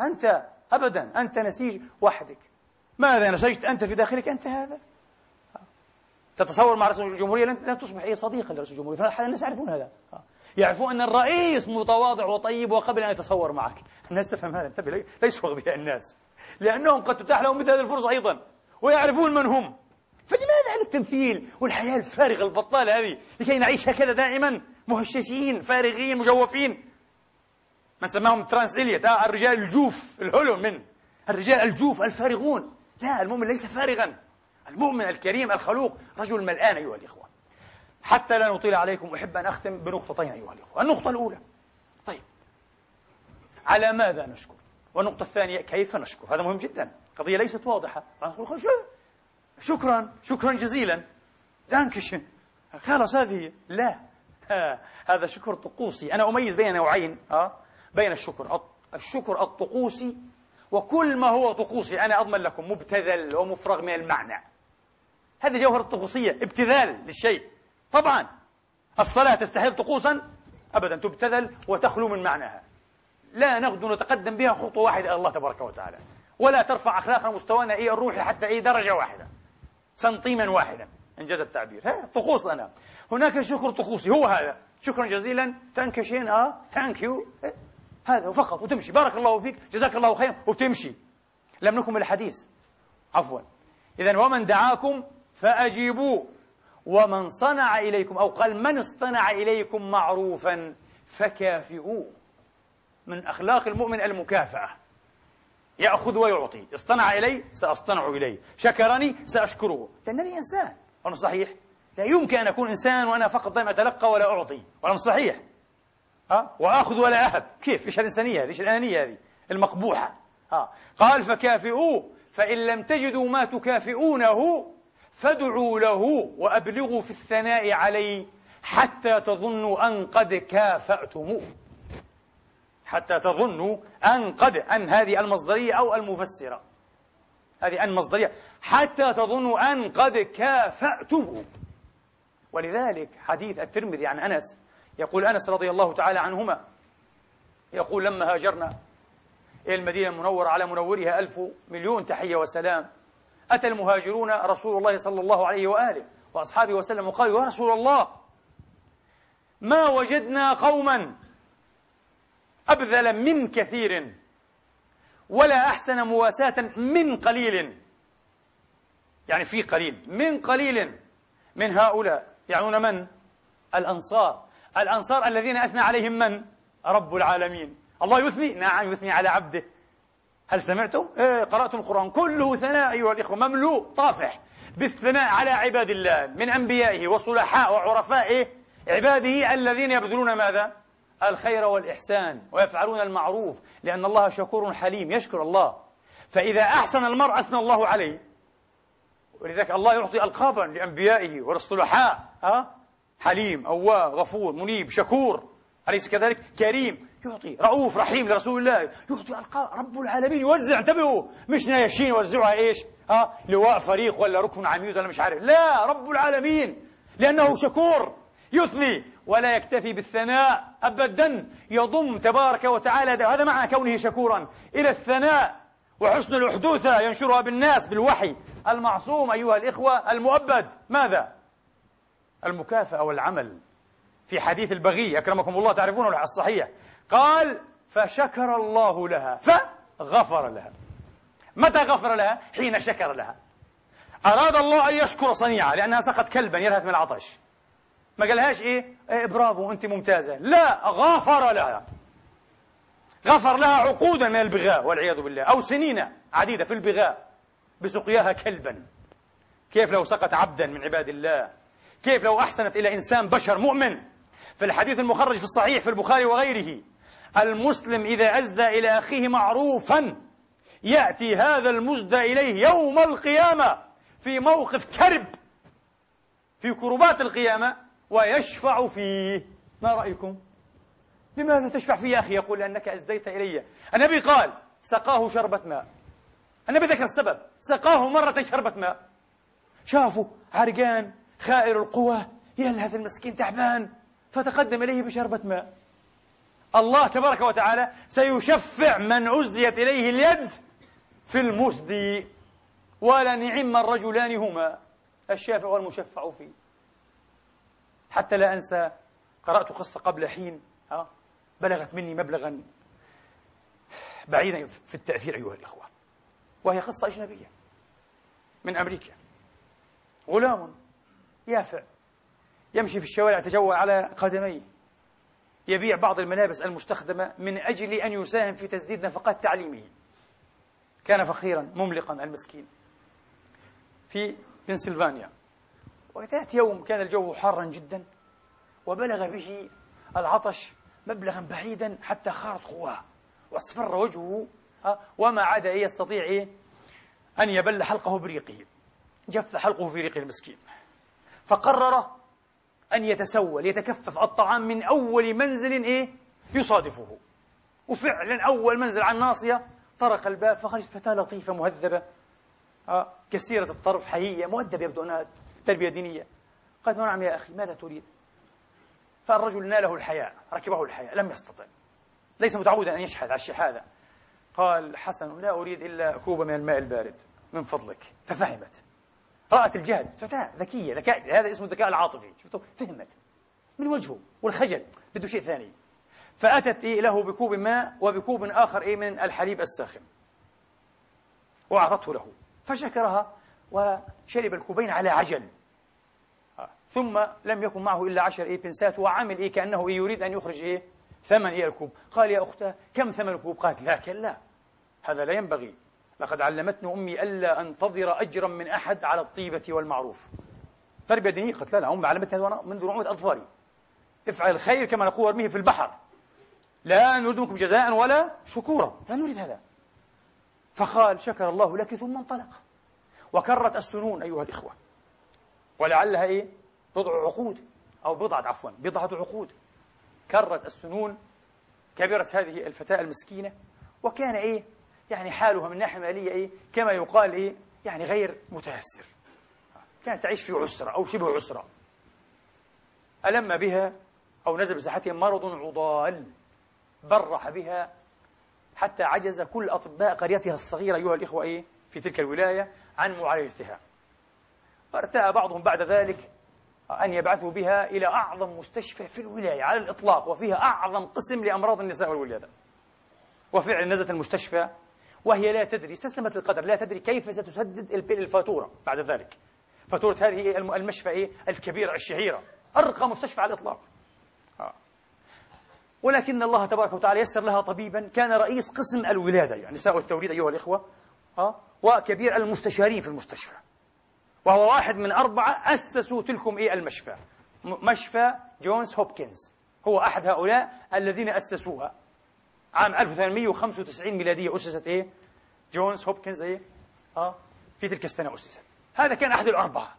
أنت أبدا أنت نسيج وحدك. ماذا نسجت؟ أنت في داخلك. أنت هذا. تتصور مع رئيس الجمهورية لن تصبح أي صديقا لرئيس الجمهورية. الناس يعرفون هذا. يعرفون أن الرئيس متواضع وطيب وقبل أن يتصور معك. الناس تفهم هذا. انتبه ليسوا أغبياء الناس. لأنهم قد تتاح لهم مثل هذه الفرصة أيضا. ويعرفون من هم. فلماذا هذا التمثيل والحياة الفارغة البطالة هذه؟ لكي نعيش هكذا دائما. مهششين فارغين مجوفين. من سماهم تي إس إليوت الرجال الجوف ال hollow men. الرجال الجوف الفارغون. لا المؤمن ليس فارغا. المؤمن الكريم الخلوق رجل ملآن أيها الإخوة. حتى لا نطيل عليكم أحب أن أختم بنقطتين أيها الأخوة. النقطة الأولى. طيب. على ماذا نشكر؟ والنقطة الثانية كيف نشكر؟ هذا مهم جدا. قضية ليست واضحة. شكرا شكرا جزيلا. دانكشن خلاص هذه لا. هذا شكر طقوسي. أنا أميز بين نوعين أه؟ بين الشكر الشكر الطقوسي وكل ما هو طقوسي. أنا أضمن لكم مبتذل ومفرغ من المعنى. هذه جوهر الطقوسية ابتذال للشيء. طبعا الصلاة تستحيل طقوسا أبدا تبتذل وتخلو من معناها. لا نغدو نتقدم بها خطوة واحدة إلى الله تبارك وتعالى. ولا ترفع أخلاقنا مستوانا إيه الروحي حتى أي درجة واحدة. سنتيما واحدا إنجاز التعبير. ها طقوس لنا. هناك شكر طقوسي هو هذا. شكرا جزيلا. تنكشين آه ثانك يو هذا فقط وتمشي. بارك الله فيك جزاك الله خيرا وتمشي. لم نكمل الحديث. عفوا. إذا ومن دعاكم فأجيبوا. ومن صنع إليكم أو قال من اصطنع إليكم معروفا فكافئوه. من أخلاق المؤمن المكافأة. يأخذ ويعطي. اصطنع إلي سأصطنع إليه. شكرني سأشكره. لأنني إنسان وأنا صحيح؟ لا يمكن أن أكون إنسان وأنا فقط دائما أتلقى ولا أعطي. وأنا صحيح؟ ها؟ وآخذ ولا أهب. كيف؟ إيش الإنسانية هذه؟ إيش الأنانية هذه؟ المقبوحة. ها؟ قال فكافئوه. فإن لم تجدوا ما تكافئونه فادعوا له وأبلغوا في الثناء عليه حتى تظنوا أن قد كافأتموه. حتى تظنوا أن قد أن هذه المصدرية أو المفسرة. هذه أن مصدرية. حتى تظنوا أن قد كافأتموه. ولذلك حديث الترمذي عن أنس يقول أنس رضي الله تعالى عنهما يقول لما هاجرنا إلى المدينة المنورة على منورها ألف مليون تحية وسلام أتى المهاجرون رسول الله صلى الله عليه وآله وأصحابه وسلم وقالوا يا رسول الله ما وجدنا قوما أبذل من كثير ولا أحسن مواساة من قليل. يعني في قليل من قليل من هؤلاء. يعنون من؟ الأنصار. الأنصار الذين أثنى عليهم من؟ رب العالمين. الله يثني؟ نعم يثني على عبده. هل سمعتم؟ إيه قرأتم القرآن. كله ثناء أيها الإخوة مملوء طافح بالثناء على عباد الله من أنبيائه وصلحاء وعرفائه عباده الذين يبذلون ماذا؟ الخير والإحسان ويفعلون المعروف لأن الله شكور حليم يشكر الله. فإذا أحسن المرء أثنى الله عليه. ولذلك الله يعطي ألقابا لأنبيائه وللصلحاء. ها؟ حليم أواه غفور منيب شكور أليس كذلك؟ كريم. يعطي رؤوف رحيم لرسول الله يعطي ألقاب رب العالمين يوزع انتبهوا مش نايشين يوزعها إيش؟ ها لواء فريق ولا ركن عميد ولا مش عارف. لا رب العالمين لأنه شكور يثني ولا يكتفي بالثناء أبدا. يضم تبارك وتعالى هذا معنى كونه شكورا. إلى الثناء وحسن الأحدوثة ينشرها بالناس بالوحي. المعصوم أيها الإخوة المؤبد ماذا؟ المكافأة والعمل. في حديث البغي أكرمكم الله تعرفونه الصحيح. قال فشكر الله لها فغفر لها. متى غفر لها؟ حين شكر لها. أراد الله أن يشكر صنيعة لأنها سقط كلبا يلهث من العطش. ما قالهاش إيه؟, إيه برافو أنت ممتازة. لا غفر لها. غفر لها عقودا من البغاء والعياذ بالله أو سنين عديدة في البغاء بسقياها كلبا. كيف لو سقط عبدا من عباد الله؟ كيف لو أحسنت إلى إنسان بشر مؤمن؟ في الحديث المخرج في الصحيح في البخاري وغيره. المسلم إذا أزدى إلى أخيه معروفا يأتي هذا المزدى إليه يوم القيامة في موقف كرب في كربات القيامة ويشفع فيه. ما رأيكم؟ لماذا تشفع فيه يا أخي يقول لأنك أزديت إلي. النبي قال سقاه شربة ماء. النبي ذكر السبب. سقاه مرة شربة ماء. شافوا عرقان خائر القوى. يلهث المسكين تعبان. فتقدم إليه بشربة ماء. الله تبارك وتعالى سيشفع من أزديت إليه اليد في المسدي ولنعم الرجلان هما الشافع والمشفع فيه. حتى لا أنسى قرأت قصة قبل حين بلغت مني مبلغا بعيدا في التأثير أيها الإخوة. وهي قصة أجنبية من أمريكا. غلام يافع يمشي في الشوارع يتجول على قدميه. يبيع بعض الملابس المستخدمة من أجل أن يساهم في تسديد نفقات تعليمه. كان فقيرا مملقا المسكين. في بنسلفانيا. وذات يوم كان الجو حارا جدا وبلغ به العطش مبلغا بعيدا حتى خارت قواه وأصفر وجهه وما عاد يستطيع أن يبل حلقه بريقه. جف حلقه في ريق المسكين. فقرر أن يتسول يتكفف. الطعام من أول منزل إيه؟ يصادفه. وفعلا أول منزل على الناصية طرق الباب فخرجت فتاة لطيفة مهذبة. آه كثيرة الطرف حيية مؤدبة يبدو أنها تربية دينية. قالت نعم يا أخي ماذا تريد؟ فالرجل ناله الحياء ركبه الحياء لم يستطع. ليس متعودا أن يشحذ على الشحاذة قال حسن لا أريد إلا كوبا من الماء البارد من فضلك. ففهمت. رأت الجهد فتاة ذكية ذكاء هذا اسمه الذكاء العاطفي شفتوا؟ فهمت. من وجهه والخجل بده شيء ثاني. فأتت إيه له بكوب ماء وبكوب آخر إيه من الحليب الساخن. وأعطته له. فشكرها وشرب الكوبين على عجل. ثم لم يكن معه إلا عشر إيه بنسات وعمل إيه كأنه إيه يريد أن يخرج إيه ثمن إيه الكوب. قال يا أختاه كم ثمن الكوب؟ قالت لا كلا. هذا لا ينبغي. لقد علمتني أمي ألا أنتظر أجرا من أحد على الطيبة والمعروف. تربية دينية قالت لا لا أمي علمتني هذا منذ نعومة أظفاري. افعل الخير كما نقول ارميه في البحر. لا نريد منكم جزاء ولا شكورا. لا نريد هذا. فقال شكر الله لك ثم انطلق. وكرت السنون أيها الإخوة. ولعلها إيه؟ بضع عقود. أو بضعة عفوا بضعة عقود. كرت السنون كبرت هذه الفتاة المسكينة. وكان إيه؟ يعني حالها من ناحية مالية إيه؟ كما يقال إيه؟ يعني غير متيسر. كانت تعيش في عسرة أو شبه عسرة. ألم بها أو نزل بصحتها مرض عضال. برح بها حتى عجز كل أطباء قريتها الصغيرة أيها الإخوة إيه؟ في تلك الولاية عن معالجتها. وارتأى بعضهم بعد ذلك أن يبعثوا بها إلى أعظم مستشفى في الولاية على الإطلاق وفيها أعظم قسم لأمراض النساء والولادة. وفعلا نزلت المستشفى وهي لا تدري استسلمت للقدر لا تدري كيف ستسدد الفاتورة بعد ذلك. فاتورة هذه المشفى إيه؟ الكبيرة الشهيرة. أرقى مستشفى على الإطلاق. آه. ولكن الله تبارك وتعالى يسر لها طبيبا كان رئيس قسم الولادة يعني نساء التوليد أيها الإخوة. آه. وكبير المستشارين في المستشفى. وهو واحد من أربعة أسسوا تلكم إيه؟ المشفى. مشفى جونز هوبكنز. هو أحد هؤلاء الذين أسسوها. عام 1895 ميلادية أسست إيه؟ جونز هوبكنز إيه؟ آه في تلك السنة أسست. هذا كان أحد الأربعة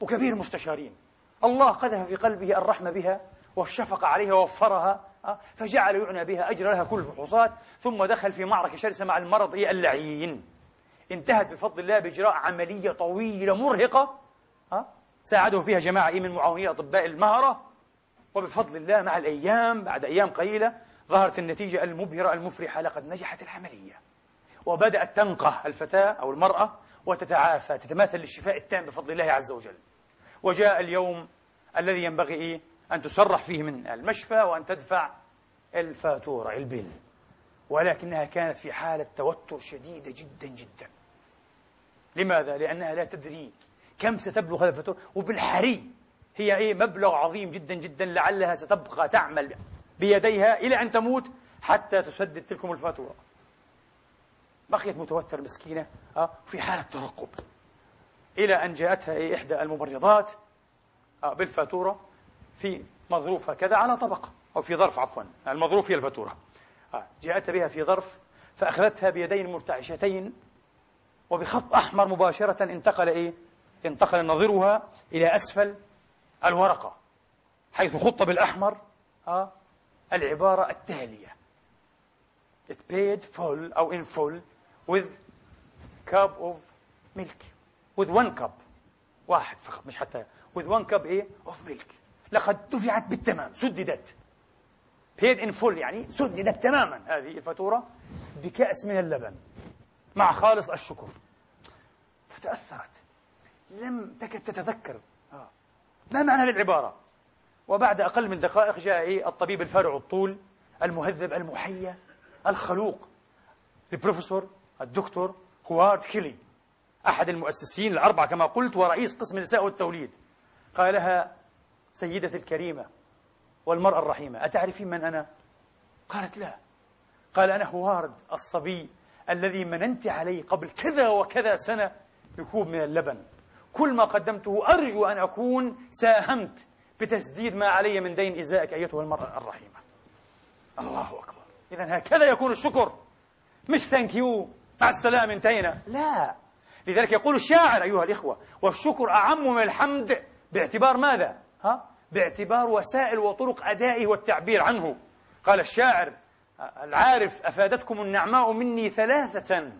وكبير مستشارين. الله قذف في قلبه الرحمة بها والشفقة عليها ووفرها آه فجعل يعنى بها أجر لها كل الفحوصات ثم دخل في معركة شرسة مع المرض إيه اللعين. انتهت بفضل الله بإجراء عملية طويلة مرهقة ها ساعده فيها جماعة من معاونين أطباء المهرة وبفضل الله مع الأيام بعد أيام قليلة ظهرت النتيجة المبهرة المفرحة لقد نجحت العملية. وبدأت تنقه الفتاة أو المرأة وتتعافى تتماثل للشفاء التام بفضل الله عز وجل. وجاء اليوم الذي ينبغي إيه؟ أن تسرح فيه من المشفى وأن تدفع الفاتورة البل ولكنها كانت في حالة توتر شديدة جدا جدا. لماذا؟ لأنها لا تدري كم ستبلغ هذا الفاتورة. وبالحري هي إيه؟ مبلغ عظيم جدا جدا لعلها ستبقى تعمل. بيديها إلى أن تموت حتى تسدد تلكم الفاتورة بقيت متوترة مسكينة آه، في حالة ترقب. إلى أن جاءتها إحدى الممرضات آه، بالفاتورة في مظروف هكذا على طبق أو في ظرف عفوا. المظروف هي الفاتورة. آه، جاءت بها في ظرف فأخذتها بيدين مرتعشتين وبخط أحمر مباشرة انتقل إيه؟ انتقل نظرها إلى أسفل الورقة حيث خط بالأحمر العبارة التالية. It paid full أو in full with cup of milk. With one cup. واحد فقط مش حتى. With one cup إيه؟ of milk. لقد دفعت بالتمام سددت. Paid in full يعني سددت تماما هذه الفاتورة بكأس من اللبن مع خالص الشكر. فتأثرت. لم تكد تتذكر. آه. ما معنى العبارة؟ وبعد أقل من دقائق جاء إيه الطبيب الفارع الطول المهذب المحيا الخلوق البروفيسور الدكتور هوارد كيلي أحد المؤسسين الأربعة كما قلت ورئيس قسم النساء والتوليد. قال لها سيدتي الكريمة والمرأة الرحيمة أتعرفين من أنا؟ قالت لا. قال أنا هوارد الصبي الذي مننت عليه قبل كذا وكذا سنة بكوب من اللبن. كل ما قدمته أرجو أن أكون ساهمت بتسديد ما علي من دين إزائك أيتها المرأة الرحيمة. الله أكبر. إذا هكذا يكون الشكر. مش ثانك يو مع السلامة انتهينا. لا. لذلك يقول الشاعر أيها الإخوة والشكر أعم من الحمد. باعتبار ماذا؟ ها؟ باعتبار وسائل وطرق أدائه والتعبير عنه. قال الشاعر العارف أفادتكم النعماء مني ثلاثة.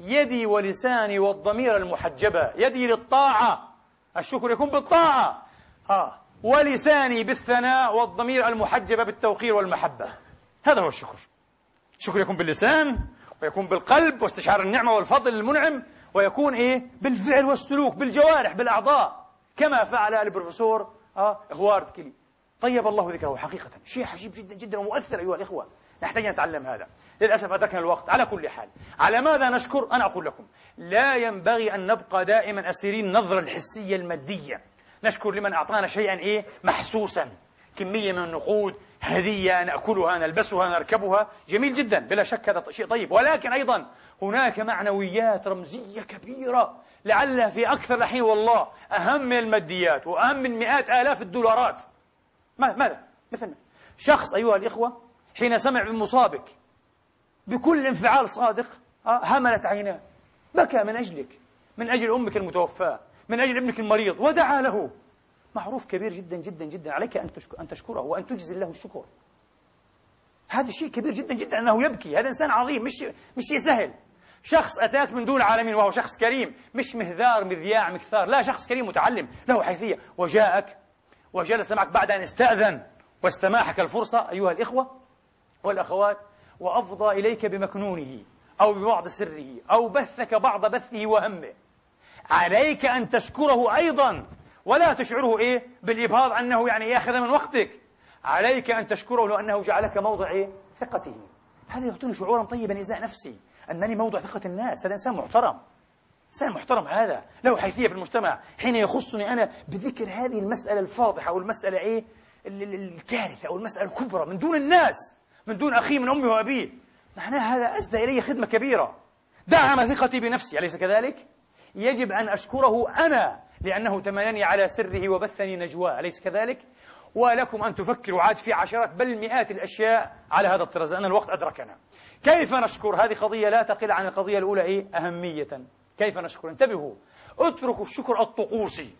يدي ولساني والضمير المحجبة. يدي للطاعة. الشكر يكون بالطاعة. ها. ولساني بالثناء والضمير المحجبة بالتوقير والمحبة. هذا هو الشكر. الشكر يكون باللسان ويكون بالقلب واستشعار النعمة والفضل المنعم ويكون إيه؟ بالفعل والسلوك بالجوارح بالأعضاء. كما فعل البروفيسور آه هوارد كيلي. طيب الله ذكره حقيقة. شيء عجيب جدا جدا ومؤثر أيها الإخوة. نحتاج نتعلم هذا. للأسف أدركنا الوقت. على كل حال على ماذا نشكر؟ أنا أقول لكم لا ينبغي أن نبقى دائما أسيرين النظرة الحسية المادية. نشكر لمن أعطانا شيئا إيه؟ محسوسا. كمية من النقود هدية نأكلها نلبسها نركبها. جميل جدا بلا شك هذا شيء طيب. ولكن أيضا هناك معنويات رمزية كبيرة لعلها في أكثر الأحيان والله أهم من الماديات وأهم من مئات آلاف الدولارات. ماذا؟ مثلا شخص أيها الإخوة حين سمع بمصابك بكل انفعال صادق آه هملت عيناه بكى من أجلك من أجل أمك المتوفاة. من أجل ابنك المريض. ودعا له. معروف كبير جدا جدا جدا عليك أن أن تشكره وأن تجزل له الشكر. هذا شيء كبير جدا جدا أنه يبكي. هذا إنسان عظيم مش مش شيء سهل. شخص أتاك من دون العالمين وهو شخص كريم مش مهذار مذياع مكثار. لا شخص كريم متعلم له حيثية. وجاءك وجلس معك بعد أن استأذن واستماحك الفرصة أيها الإخوة والأخوات وأفضى إليك بمكنونه أو ببعض سره أو بثك بعض بثه وهمه. عليك أن تشكره أيضا ولا تشعره إيه؟ بالإبهاض أنه يعني يأخذ من وقتك. عليك أن تشكره لأنه جعلك موضع إيه؟ ثقته. هذا يعطيني شعورا طيبا إزاء نفسي أنني موضع ثقة الناس. هذا إنسان محترم. إنسان محترم هذا. له حيثية في المجتمع. حين يخصني أنا بذكر هذه المسألة الفاضحة أو المسألة إيه؟ الكارثة أو المسألة الكبرى من دون الناس من دون أخيه من أمه وأبيه. معناه هذا أسدى إلي خدمة كبيرة. دعم ثقتي بنفسي. أليس كذلك؟ يجب أن أشكره أنا لأنه تمنني على سره وبثني نجواه أليس كذلك؟ ولكم أن تفكروا عاد في عشرات بل مئات الأشياء على هذا الطراز لأن الوقت أدركنا. كيف نشكر؟ هذه قضية لا تقل عن القضية الأولى إيه؟ أهمية. كيف نشكر؟ انتبهوا. اتركوا الشكر الطقوسي.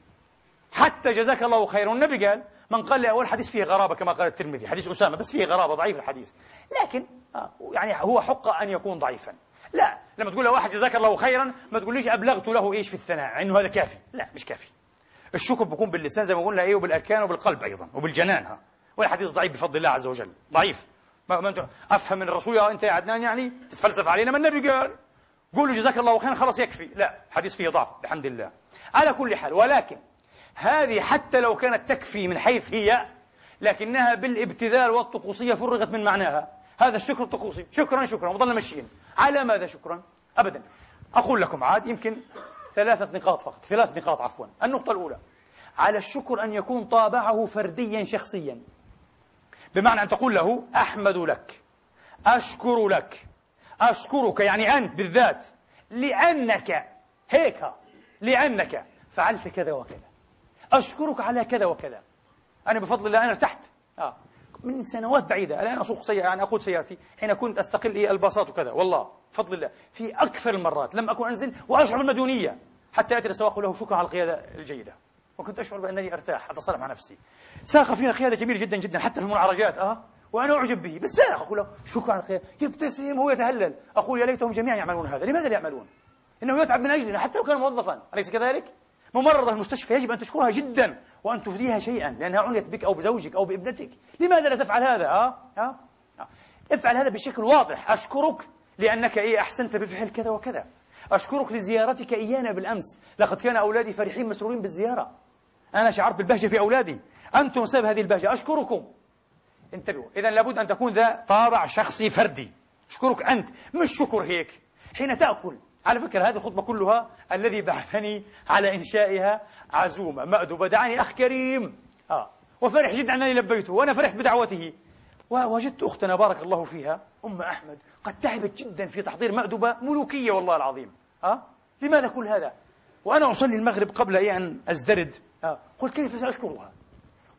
حتى جزاك الله خيرا النبي قال من قال لي أول حديث فيه غرابة كما قال الترمذي. حديث أسامة بس فيه غرابة ضعيف الحديث. لكن آه، يعني هو حق أن يكون ضعيفا. لا لما تقول لواحد جزاك الله خيرا ما تقوليش أبلغت له إيش في الثناء إنه هذا كافي. لا مش كافي. الشكر بيكون باللسان زي ما قلنا إيه وبالأركان وبالقلب أيضا وبالجنان ها. والحديث ضعيف بفضل الله عز وجل. ضعيف. ما, ما أنت أفهم من الرسول أنت يا عدنان يعني تتفلسف علينا ما النبي قال؟ قولوا جزاك الله خيرا خلاص يكفي. لا حديث فيه ضعف الحمد لله على كل حال ولكن هذه حتى لو كانت تكفي من حيث هي لكنها بالابتذال والطقوسية فرغت من معناها. هذا الشكر الطقوسي شكرا شكرا. وظلنا ماشيين على ماذا شكرا؟ أبدا. أقول لكم عاد يمكن ثلاثة نقاط فقط. ثلاث نقاط عفوا. النقطة الأولى. على الشكر أن يكون طابعه فرديا شخصيا. بمعنى أن تقول له أحمد لك. أشكر لك. أشكرك يعني أنت بالذات. لأنك هيك. لأنك. فعلت كذا وكذا. أشكرك على كذا وكذا. أنا بفضل الله أنا ارتحت. آه. من سنوات بعيدة. الآن أسوق سيارة يعني أقود سيارتي حين كنت أستقل إيه الباصات وكذا. والله بفضل الله. في أكثر المرات لم أكن أنزل وأشعر بالمديونية حتى يأتي السواق له شكرا على القيادة الجيدة. وكنت أشعر بأنني أرتاح أتصالح مع نفسي. ساق فينا قيادة جميلة جدا جدا حتى في المنعرجات أه. وأنا أعجب به بالسائق أقول له شكرا على القيادة. يبتسم هو يتهلل. أقول يا ليتهم جميعا يعملون هذا لماذا لا يعملون؟ إنه يتعب من أجلنا حتى لو كان موظفا. أليس كذلك؟ ممرضة المستشفى يجب أن تشكرها جدا وأن تهديها شيئا لأنها عنيت بك أو بزوجك أو بابنتك. لماذا لا تفعل هذا؟ ها؟ ها؟ افعل هذا بشكل واضح. أشكرك لأنك إيه أحسنت بفعل كذا وكذا. أشكرك لزيارتك إيانا بالأمس. لقد كان أولادي فرحين مسرورين بالزيارة. أنا شعرت بالبهجة في أولادي. أنتم سبب هذه البهجة. أشكركم. انتبهوا. إذا لابد أن تكون ذا طابع شخصي فردي. أشكرك أنت. مش شكر هيك. حين تأكل على فكرة هذه الخطبة كلها الذي بعثني على إنشائها عزومة مأدبة دعاني أخ كريم. آه. وفرح جدا أنني لبيته وأنا فرحت بدعوته. ووجدت أختنا بارك الله فيها أم أحمد قد تعبت جدا في تحضير مأدبة ملوكية والله العظيم. آه. لماذا كل هذا؟ وأنا أصلي المغرب قبل أن أزدرد. آه. قلت كيف سأشكرها؟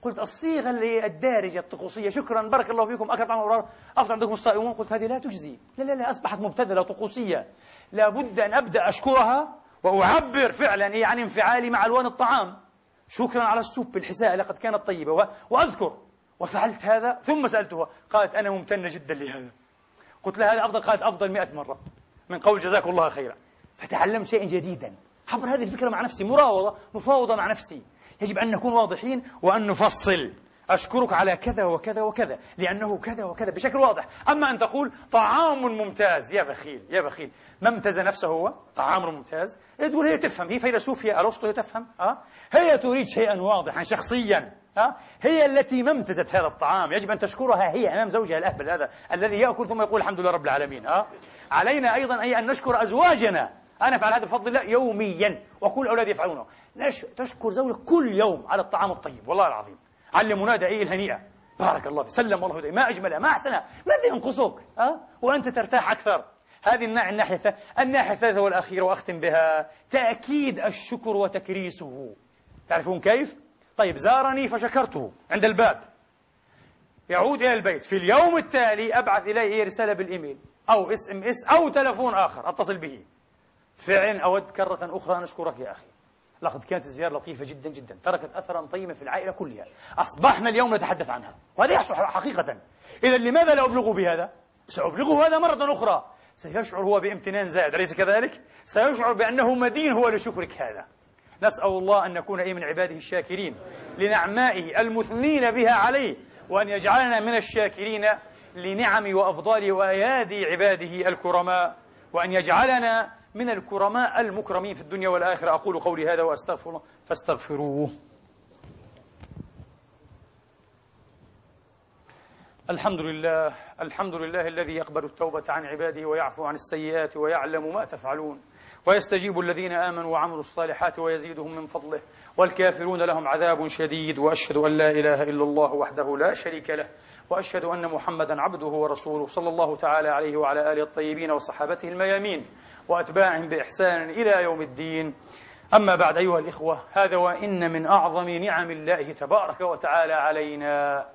قلت الصيغة اللي الدارجة الطقوسية. شكرا بارك الله فيكم. أكل طعام أفضل عندكم الصائمون. قلت هذه لا تجزي. لا لا لا أصبحت مبتذلة طقوسية لابد أن أبدأ أشكرها وأعبر فعلا عن يعني انفعالي مع ألوان الطعام. شكرا على السوب بالحساء لقد كانت طيبة. وأذكر وفعلت هذا ثم سألتها قالت أنا ممتنة جدا لهذا. قلت لها هذا أفضل قالت أفضل مئة مرة. من قول جزاك الله خيرا. فتعلمت شيئا جديدا. عبر هذه الفكرة مع نفسي مراوضة مفاوضة مع نفسي. يجب أن نكون واضحين وأن نفصل. أشكرك على كذا وكذا وكذا لأنه كذا وكذا بشكل واضح. أما أن تقول طعام ممتاز يا بخيل يا بخيل. ما نفسه هو؟ طعام ممتاز. تقول هي تفهم هي فيلسوفية أرسطو هي تفهم. أه؟ هي تريد شيئا واضحا شخصيا. أه؟ هي التي ما امتزت هذا الطعام. يجب أن تشكرها هي أمام زوجها الأهبل هذا الذي يأكل ثم يقول الحمد لله رب العالمين. أه؟ علينا أيضا أي أن نشكر أزواجنا. أنا أفعل هذا بفضل الله يوميا وكل أولادي يفعلونه. تشكر زوجك كل يوم على الطعام الطيب والله العظيم. علمونا دعيه الهنيئة. بارك الله فيك. سلم الله عليه ما أجملها ما أحسنها ماذا ينقصك؟ أه؟ وأنت ترتاح أكثر. هذه الناحية الثالثة الناحية الثالثة والأخيرة وأختم بها. تأكيد الشكر وتكريسه. تعرفون كيف؟ طيب زارني فشكرته عند الباب. يعود إلى البيت. في اليوم التالي أبعث إليه رسالة بالإيميل أو SMS أو تلفون آخر. أتصل به. فعلا أود كرة أخرى أن أشكرك يا أخي. لقد كانت الزيارة لطيفة جدا جدا تركت أثرا طيبا في العائلة كلها. أصبحنا اليوم نتحدث عنها. وهذا يحصل حقيقة. إذا لماذا لا أبلغ بهذا؟ سأبلغه هذا مرة أخرى. سيشعر هو بامتنان زائد أليس كذلك؟ سيشعر بأنه مدين هو لشكرك هذا. نسأل الله أن نكون أي من عباده الشاكرين لنعمائه المثنين بها عليه وأن يجعلنا من الشاكرين لنعم وأفضال وأيادي عباده الكرماء وأن يجعلنا من الكرماء المكرمين في الدنيا والآخرة. أقول قولي هذا وأستغفر الله. فاستغفروه. الحمد لله. الحمد لله الذي يقبل التوبة عن عباده ويعفو عن السيئات ويعلم ما تفعلون. ويستجيب الذين آمنوا وعملوا الصالحات ويزيدهم من فضله. والكافرون لهم عذاب شديد. وأشهد أن لا إله إلا الله وحده لا شريك له. وأشهد أن محمدا عبده ورسوله صلى الله تعالى عليه وعلى آله الطيبين وصحابته الميامين. وأتباعهم بإحسان إلى يوم الدين. أما بعد أيها الإخوة هذا وإن من أعظم نعم الله تبارك وتعالى علينا.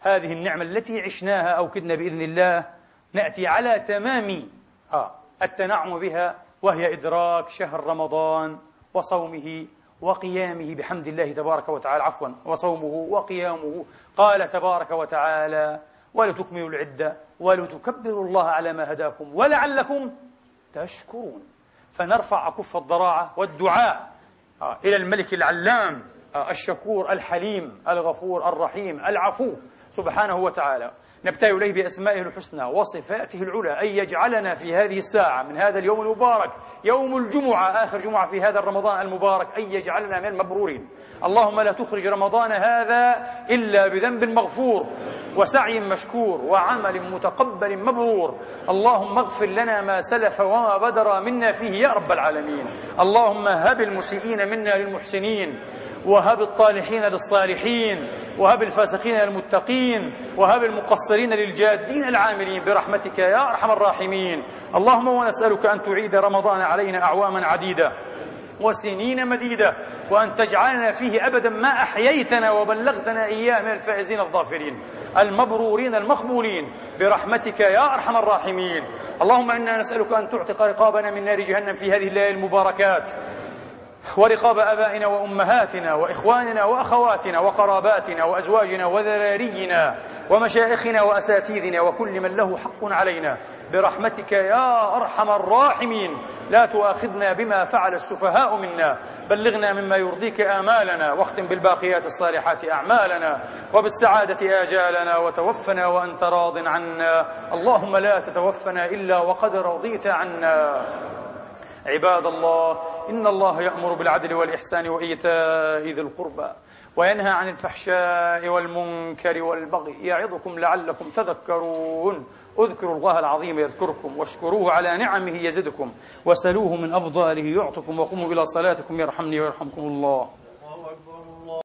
هذه النعمة التي عشناها أو كدنا بإذن الله نأتي على تمام آه التنعم بها وهي إدراك شهر رمضان وصومه وقيامه بحمد الله تبارك وتعالى. عفوا وصومه وقيامه. قال تبارك وتعالى ولتكملوا العدة ولتكبروا الله على ما هداكم ولعلكم تشكرون. فنرفع أكف الضراعة والدعاء آه، إلى الملك العلام آه، الشكور الحليم الغفور الرحيم العفو سبحانه وتعالى. نبتهل إليه بأسمائه الحسنى وصفاته العلى أن يجعلنا في هذه الساعة من هذا اليوم المبارك يوم الجمعة آخر جمعة في هذا الرمضان المبارك أن يجعلنا من المبرورين. اللهم لا تخرج رمضان هذا إلا بذنب مغفور. وسعي مشكور وعمل متقبل مبرور. اللهم اغفر لنا ما سلف وما بدر منا فيه يا رب العالمين. اللهم هب المسيئين منا للمحسنين. وهب الطالحين للصالحين. وهب الفاسقين للمتقين. وهب المقصرين للجادين العاملين. برحمتك يا أرحم الراحمين. اللهم ونسألك أن تعيد رمضان علينا أعواما عديدة. وسنين مديدة وأن تجعلنا فيه أبدا ما أحييتنا وبلغتنا إياه من الفائزين الظافرين المبرورين المقبولين برحمتك يا أرحم الراحمين. اللهم إنا نسألك أن تعتق رقابنا من نار جهنم في هذه الليالي المباركات. ورقاب آبائنا وأمهاتنا وإخواننا وأخواتنا وقراباتنا وأزواجنا وذرارينا ومشايخنا واساتذنا وكل من له حق علينا. برحمتك يا أرحم الراحمين. لا تؤاخذنا بما فعل السفهاء منا. بلغنا مما يرضيك آمالنا واختم بالباقيات الصالحات أعمالنا وبالسعادة آجالنا وتوفنا وأنت راض عنا. اللهم لا تتوفنا إلا وقد رضيت عنا. عباد الله إن الله يأمر بالعدل والإحسان وإيتاء ذي القربى وينهى عن الفحشاء والمنكر والبغي يعظكم لعلكم تذكرون. اذكروا الله العظيم يذكركم واشكروه على نعمه يزدكم وسلوه من أفضاله يعطكم وقوموا إلى صلاتكم يرحمني ويرحمكم الله.